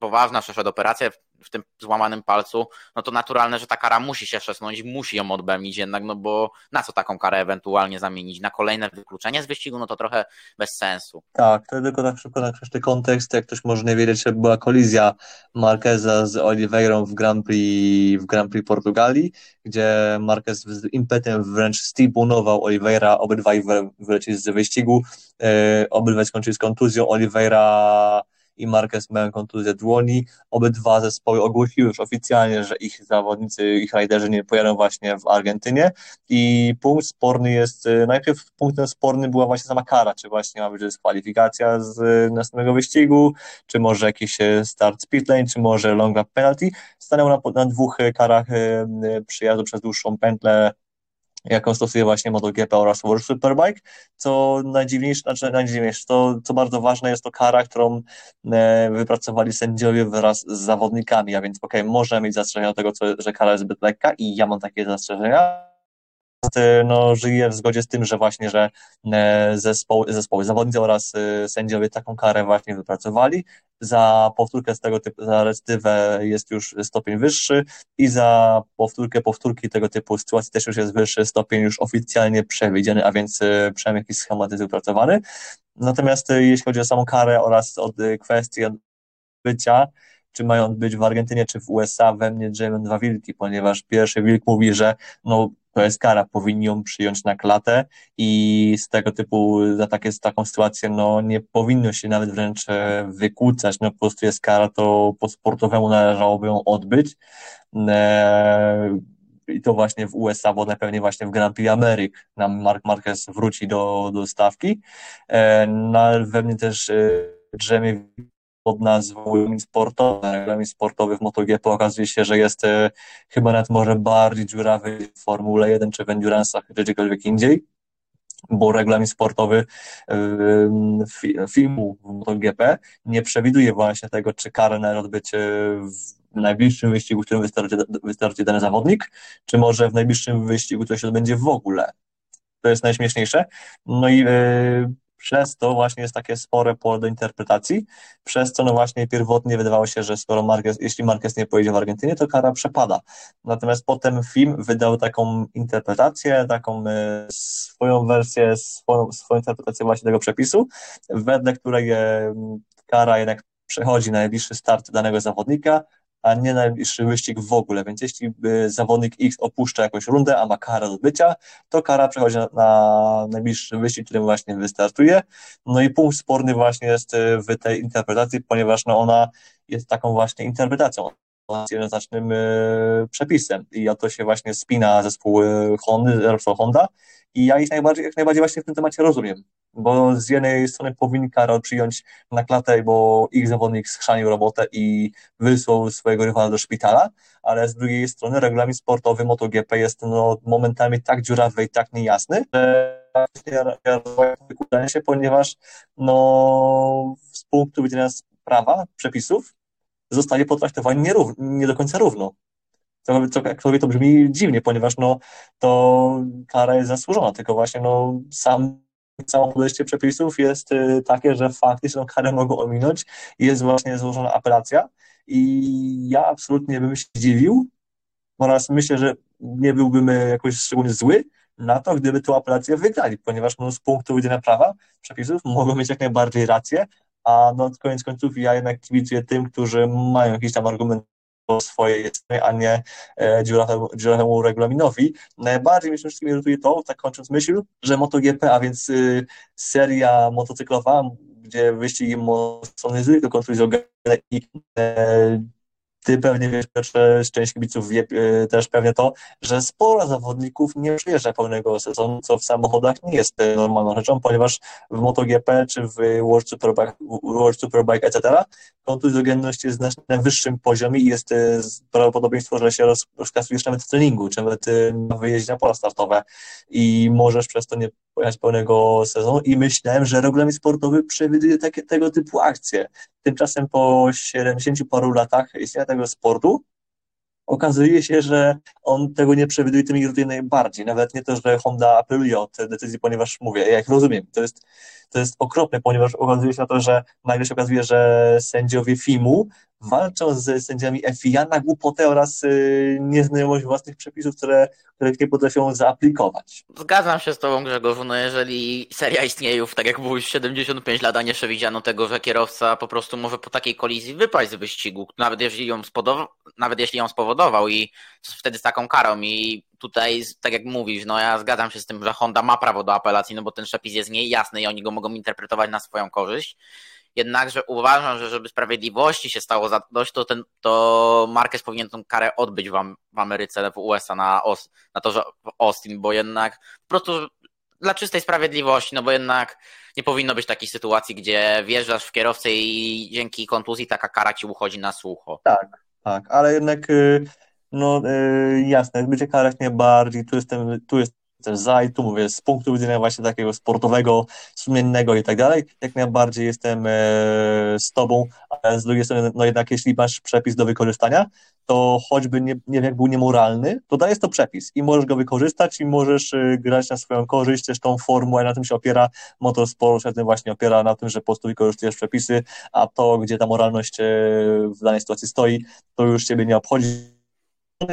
poważna, przeszedł operację w tym złamanym palcu, no to naturalne, że ta kara musi się szesnąć, musi ją odbędzić jednak, no bo na co taką karę ewentualnie zamienić? Na kolejne wykluczenie z wyścigu? No to trochę bez sensu. Tak, to tylko tak szybko nakreślę kontekst, jak ktoś może nie wiedzieć, że była kolizja Marqueza z Oliveirą w Grand Prix, w Grand Prix Portugalii, gdzie Marquez z impetem wręcz stibunował Oliveira, obydwaj wylecieli z wyścigu, yy, obydwaj skończyli z kontuzją, Oliveira i Marquez mają kontuzję dłoni. Obydwa zespoły ogłosiły już oficjalnie, że ich zawodnicy, ich rajderzy nie pojadą właśnie w Argentynie i punkt sporny jest, y, najpierw punktem spornym była właśnie sama kara, czy właśnie ma być dyskwalifikacja z y, następnego wyścigu, czy może jakiś y, start speed lane, czy może long lap penalty. Stanęło na, na dwóch karach przyjazdu przez dłuższą pętlę jaką stosuje właśnie MotoGP oraz World Superbike, co najdziwniejsze, znaczy najdziwniejsze, to co bardzo ważne jest to kara, którą e, wypracowali sędziowie wraz z zawodnikami, a więc okej, okay, może mieć zastrzeżenia do tego, co, że kara jest zbyt lekka i ja mam takie zastrzeżenia, no, żyje w zgodzie z tym, że właśnie, że e, zespoły, zespoły zawodnicy oraz e, sędziowie taką karę właśnie wypracowali. Za powtórkę z tego typu, za recydywę jest już stopień wyższy i za powtórkę, powtórki tego typu sytuacji też już jest wyższy stopień już oficjalnie przewidziany, a więc e, przynajmniej jakiś schemat jest wypracowany. Natomiast jeśli chodzi o samą karę oraz od kwestii bycia, czy mają być w Argentynie, czy w USA, we mnie drzemią dwa wilki, ponieważ pierwszy wilk mówi, że no, to jest kara, powinni ją przyjąć na klatę i z tego typu, za takie, taką sytuację, no nie powinno się nawet wręcz e, wykłócać, no po prostu jest kara, to po sportowemu należałoby ją odbyć. E, I to właśnie w USA, bo najpewniej właśnie w Grand Prix Ameryk nam Mark Marquez wróci do, do stawki. E, no we mnie też drzemie pod nazwą regulamin sportowy. Regulamin sportowy w MotoGP okazuje się, że jest e, chyba nawet może bardziej dziurawy w Formule 1 czy w Endurance'ach czy gdziekolwiek indziej, bo regulamin sportowy e, filmu w MotoGP nie przewiduje właśnie tego, czy karę należy odbyć e, w najbliższym wyścigu, w którym wystarczy, wystarczy dany zawodnik, czy może w najbliższym wyścigu to się odbędzie w ogóle. To jest najśmieszniejsze. No i przez to właśnie jest takie spore pole do interpretacji, przez co no właśnie pierwotnie wydawało się, że skoro Marquez, jeśli Marquez nie pojedzie w Argentynie, to kara przepada. Natomiast potem film wydał taką interpretację, taką e, swoją wersję, swoją, swoją interpretację właśnie tego przepisu, wedle której e, kara jednak przechodzi na najbliższy start danego zawodnika, a nie najbliższy wyścig w ogóle. Więc jeśli zawodnik X opuszcza jakąś rundę, a ma karę do bycia, to kara przechodzi na, na najbliższy wyścig, którym właśnie wystartuje. No i punkt sporny właśnie jest w tej interpretacji, ponieważ no ona jest taką właśnie interpretacją jednoznacznym przepisem i o to się właśnie spina zespół Repsol Honda i ja ich najbardziej, jak najbardziej właśnie w tym temacie rozumiem, bo z jednej strony powinni Karol przyjąć na klatę, bo ich zawodnik schrzanił robotę i wysłał swojego rywala do szpitala, ale z drugiej strony regulamin sportowy MotoGP jest no, momentami tak dziurawy i tak niejasny, że wykładania się, ponieważ no, z punktu widzenia prawa, przepisów, zostaje potraktowani nierówno, nie do końca równo. To, to, to brzmi dziwnie, ponieważ no, to kara jest zasłużona, tylko właśnie no, sam całe podejście przepisów jest y, takie, że faktycznie karę mogą ominąć i jest właśnie złożona apelacja. I ja absolutnie bym się zdziwił oraz myślę, że nie byłbym jakoś szczególnie zły na to, gdyby tę apelację wygrali, ponieważ no, z punktu widzenia prawa, przepisów mogą mieć jak najbardziej rację, a no koniec końców ja jednak kibicuję tym, którzy mają jakiś tam argument swojej strony, a nie e, dziurawemu regulaminowi. Najbardziej mnie wszystkim irytuje to, tak kończąc myśl, że MotoGP, a więc y, seria motocyklowa, gdzie wyścigi są niezwykle kontrowersyjne i e, ty pewnie wiesz, że część kibiców wie e, też pewnie to, że sporo zawodników nie przyjeżdża pełnego sezonu, co w samochodach nie jest e, normalną rzeczą, ponieważ w MotoGP czy w World Superbike, World Superbike etc. kontuzjogenność jest znacznie na wyższym poziomie i jest e, prawdopodobieństwo, że się roz, rozkasujesz nawet w treningu, czy nawet na wyjeździe na pola startowe i możesz przez to nie pojechać pełnego sezonu i myślałem, że regulamin sportowy przewiduje takie, tego typu akcje. Tymczasem po 70 paru latach istnienia tego sportu okazuje się, że on tego nie przewiduje, tym irytuje najbardziej. Nawet nie to, że Honda apeluje od decyzji, ponieważ mówię, ja ich rozumiem. To jest, to jest okropne, ponieważ okazuje się na to, że nagle się okazuje, że sędziowie FIMU walczą z sędziami FIA na głupotę oraz y, nieznajomość własnych przepisów, które, których nie potrafią zaaplikować. Zgadzam się z Tobą, Grzegorzu. No jeżeli seria istnieje już, tak jak było już 75 lat, a nie przewidziano tego, że kierowca po prostu może po takiej kolizji wypaść z wyścigu, nawet jeśli ją, spodoba, nawet jeśli ją spowodował i wtedy z taką karą i tutaj, tak jak mówisz, no ja zgadzam się z tym, że Honda ma prawo do apelacji, no bo ten przepis jest niejasny i oni go mogą interpretować na swoją korzyść. Jednakże uważam, że żeby sprawiedliwości się stało dość, to, ten, to Marquez powinien tę karę odbyć w, w Ameryce, w USA, na, na to, że w Austin, bo jednak po prostu dla czystej sprawiedliwości, no bo jednak nie powinno być takiej sytuacji, gdzie wjeżdżasz w kierowcę i dzięki kontuzji taka kara ci uchodzi na sucho. Tak, tak, ale jednak y, no y, jasne, będzie karać nie bardziej, tu jestem, tu jest też za i tu mówię, z punktu widzenia właśnie takiego sportowego, sumiennego i tak dalej, jak najbardziej jestem e, z tobą, ale z drugiej strony, no jednak jeśli masz przepis do wykorzystania, to choćby nie, nie wiem, jak był niemoralny, to dajesz to przepis i możesz go wykorzystać i możesz e, grać na swoją korzyść, też tą formułę, na tym się opiera motorsport, się tym właśnie opiera na tym, że po prostu wykorzystujesz przepisy, a to, gdzie ta moralność e, w danej sytuacji stoi, to już ciebie nie obchodzi,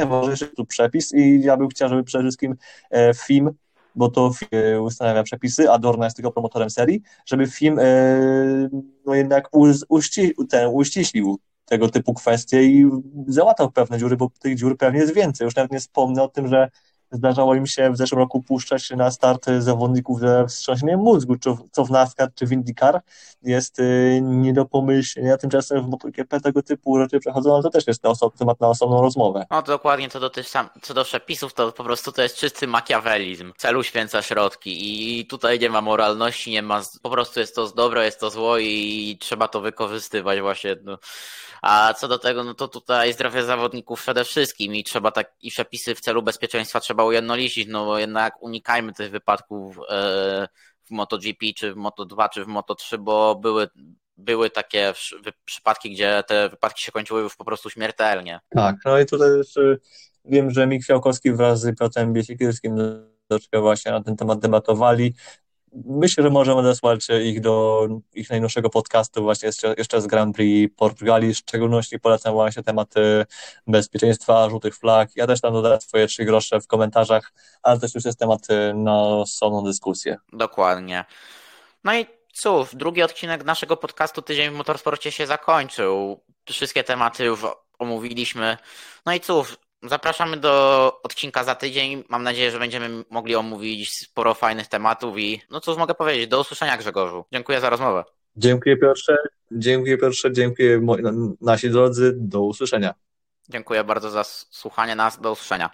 może tu przepis i ja bym chciał, żeby przede wszystkim e, film, bo to film ustanawia przepisy, a Dorna jest tylko promotorem serii, żeby film e, no jednak uści, ten, uściślił tego typu kwestie i załatał pewne dziury, bo tych dziur pewnie jest więcej. Już nawet nie wspomnę o tym, że Zdarzało im się w zeszłym roku puszczać na start zawodników ze wstrząśnieniem mózgu, co w NASCAR czy w IndyCar jest y, nie do pomyślenia. Tymczasem w MotoGP tego typu rzeczy przechodzą, ale to też jest temat na osobną rozmowę. No dokładnie, co do, sam, co do przepisów, to po prostu to jest czysty makiawelizm. Celu święca środki i tutaj nie ma moralności, nie ma, po prostu jest to dobro, jest to zło i trzeba to wykorzystywać właśnie. No. A co do tego, no to tutaj zdrowie zawodników przede wszystkim i trzeba tak, i przepisy w celu bezpieczeństwa trzeba ujednolicić, no bo jednak unikajmy tych wypadków e, w MotoGP, czy w Moto2, czy w Moto3, bo były były takie przypadki, gdzie te wypadki się kończyły już po prostu śmiertelnie. Tak, no i tutaj jeszcze wiem, że Mik Fiałkowski wraz z Piotrem Biesikirskim troszkę właśnie na ten temat debatowali myślę, że możemy odesłać ich do ich najnowszego podcastu właśnie jeszcze, jeszcze z Grand Prix Portugalii. W szczególności polecam właśnie tematy bezpieczeństwa, żółtych flag. Ja też tam dodaję swoje trzy grosze w komentarzach, ale też już jest temat na osobną dyskusję. Dokładnie. No i cóż, drugi odcinek naszego podcastu Tydzień w Motorsporcie się zakończył. Wszystkie tematy już omówiliśmy. No i cóż, zapraszamy do odcinka za tydzień. Mam nadzieję, że będziemy mogli omówić sporo fajnych tematów i no cóż mogę powiedzieć, do usłyszenia Grzegorzu. Dziękuję za rozmowę. Dziękuję Piotrze, dziękuję Piotrze, dziękuję nasi drodzy, do usłyszenia. Dziękuję bardzo za słuchanie nas, do usłyszenia.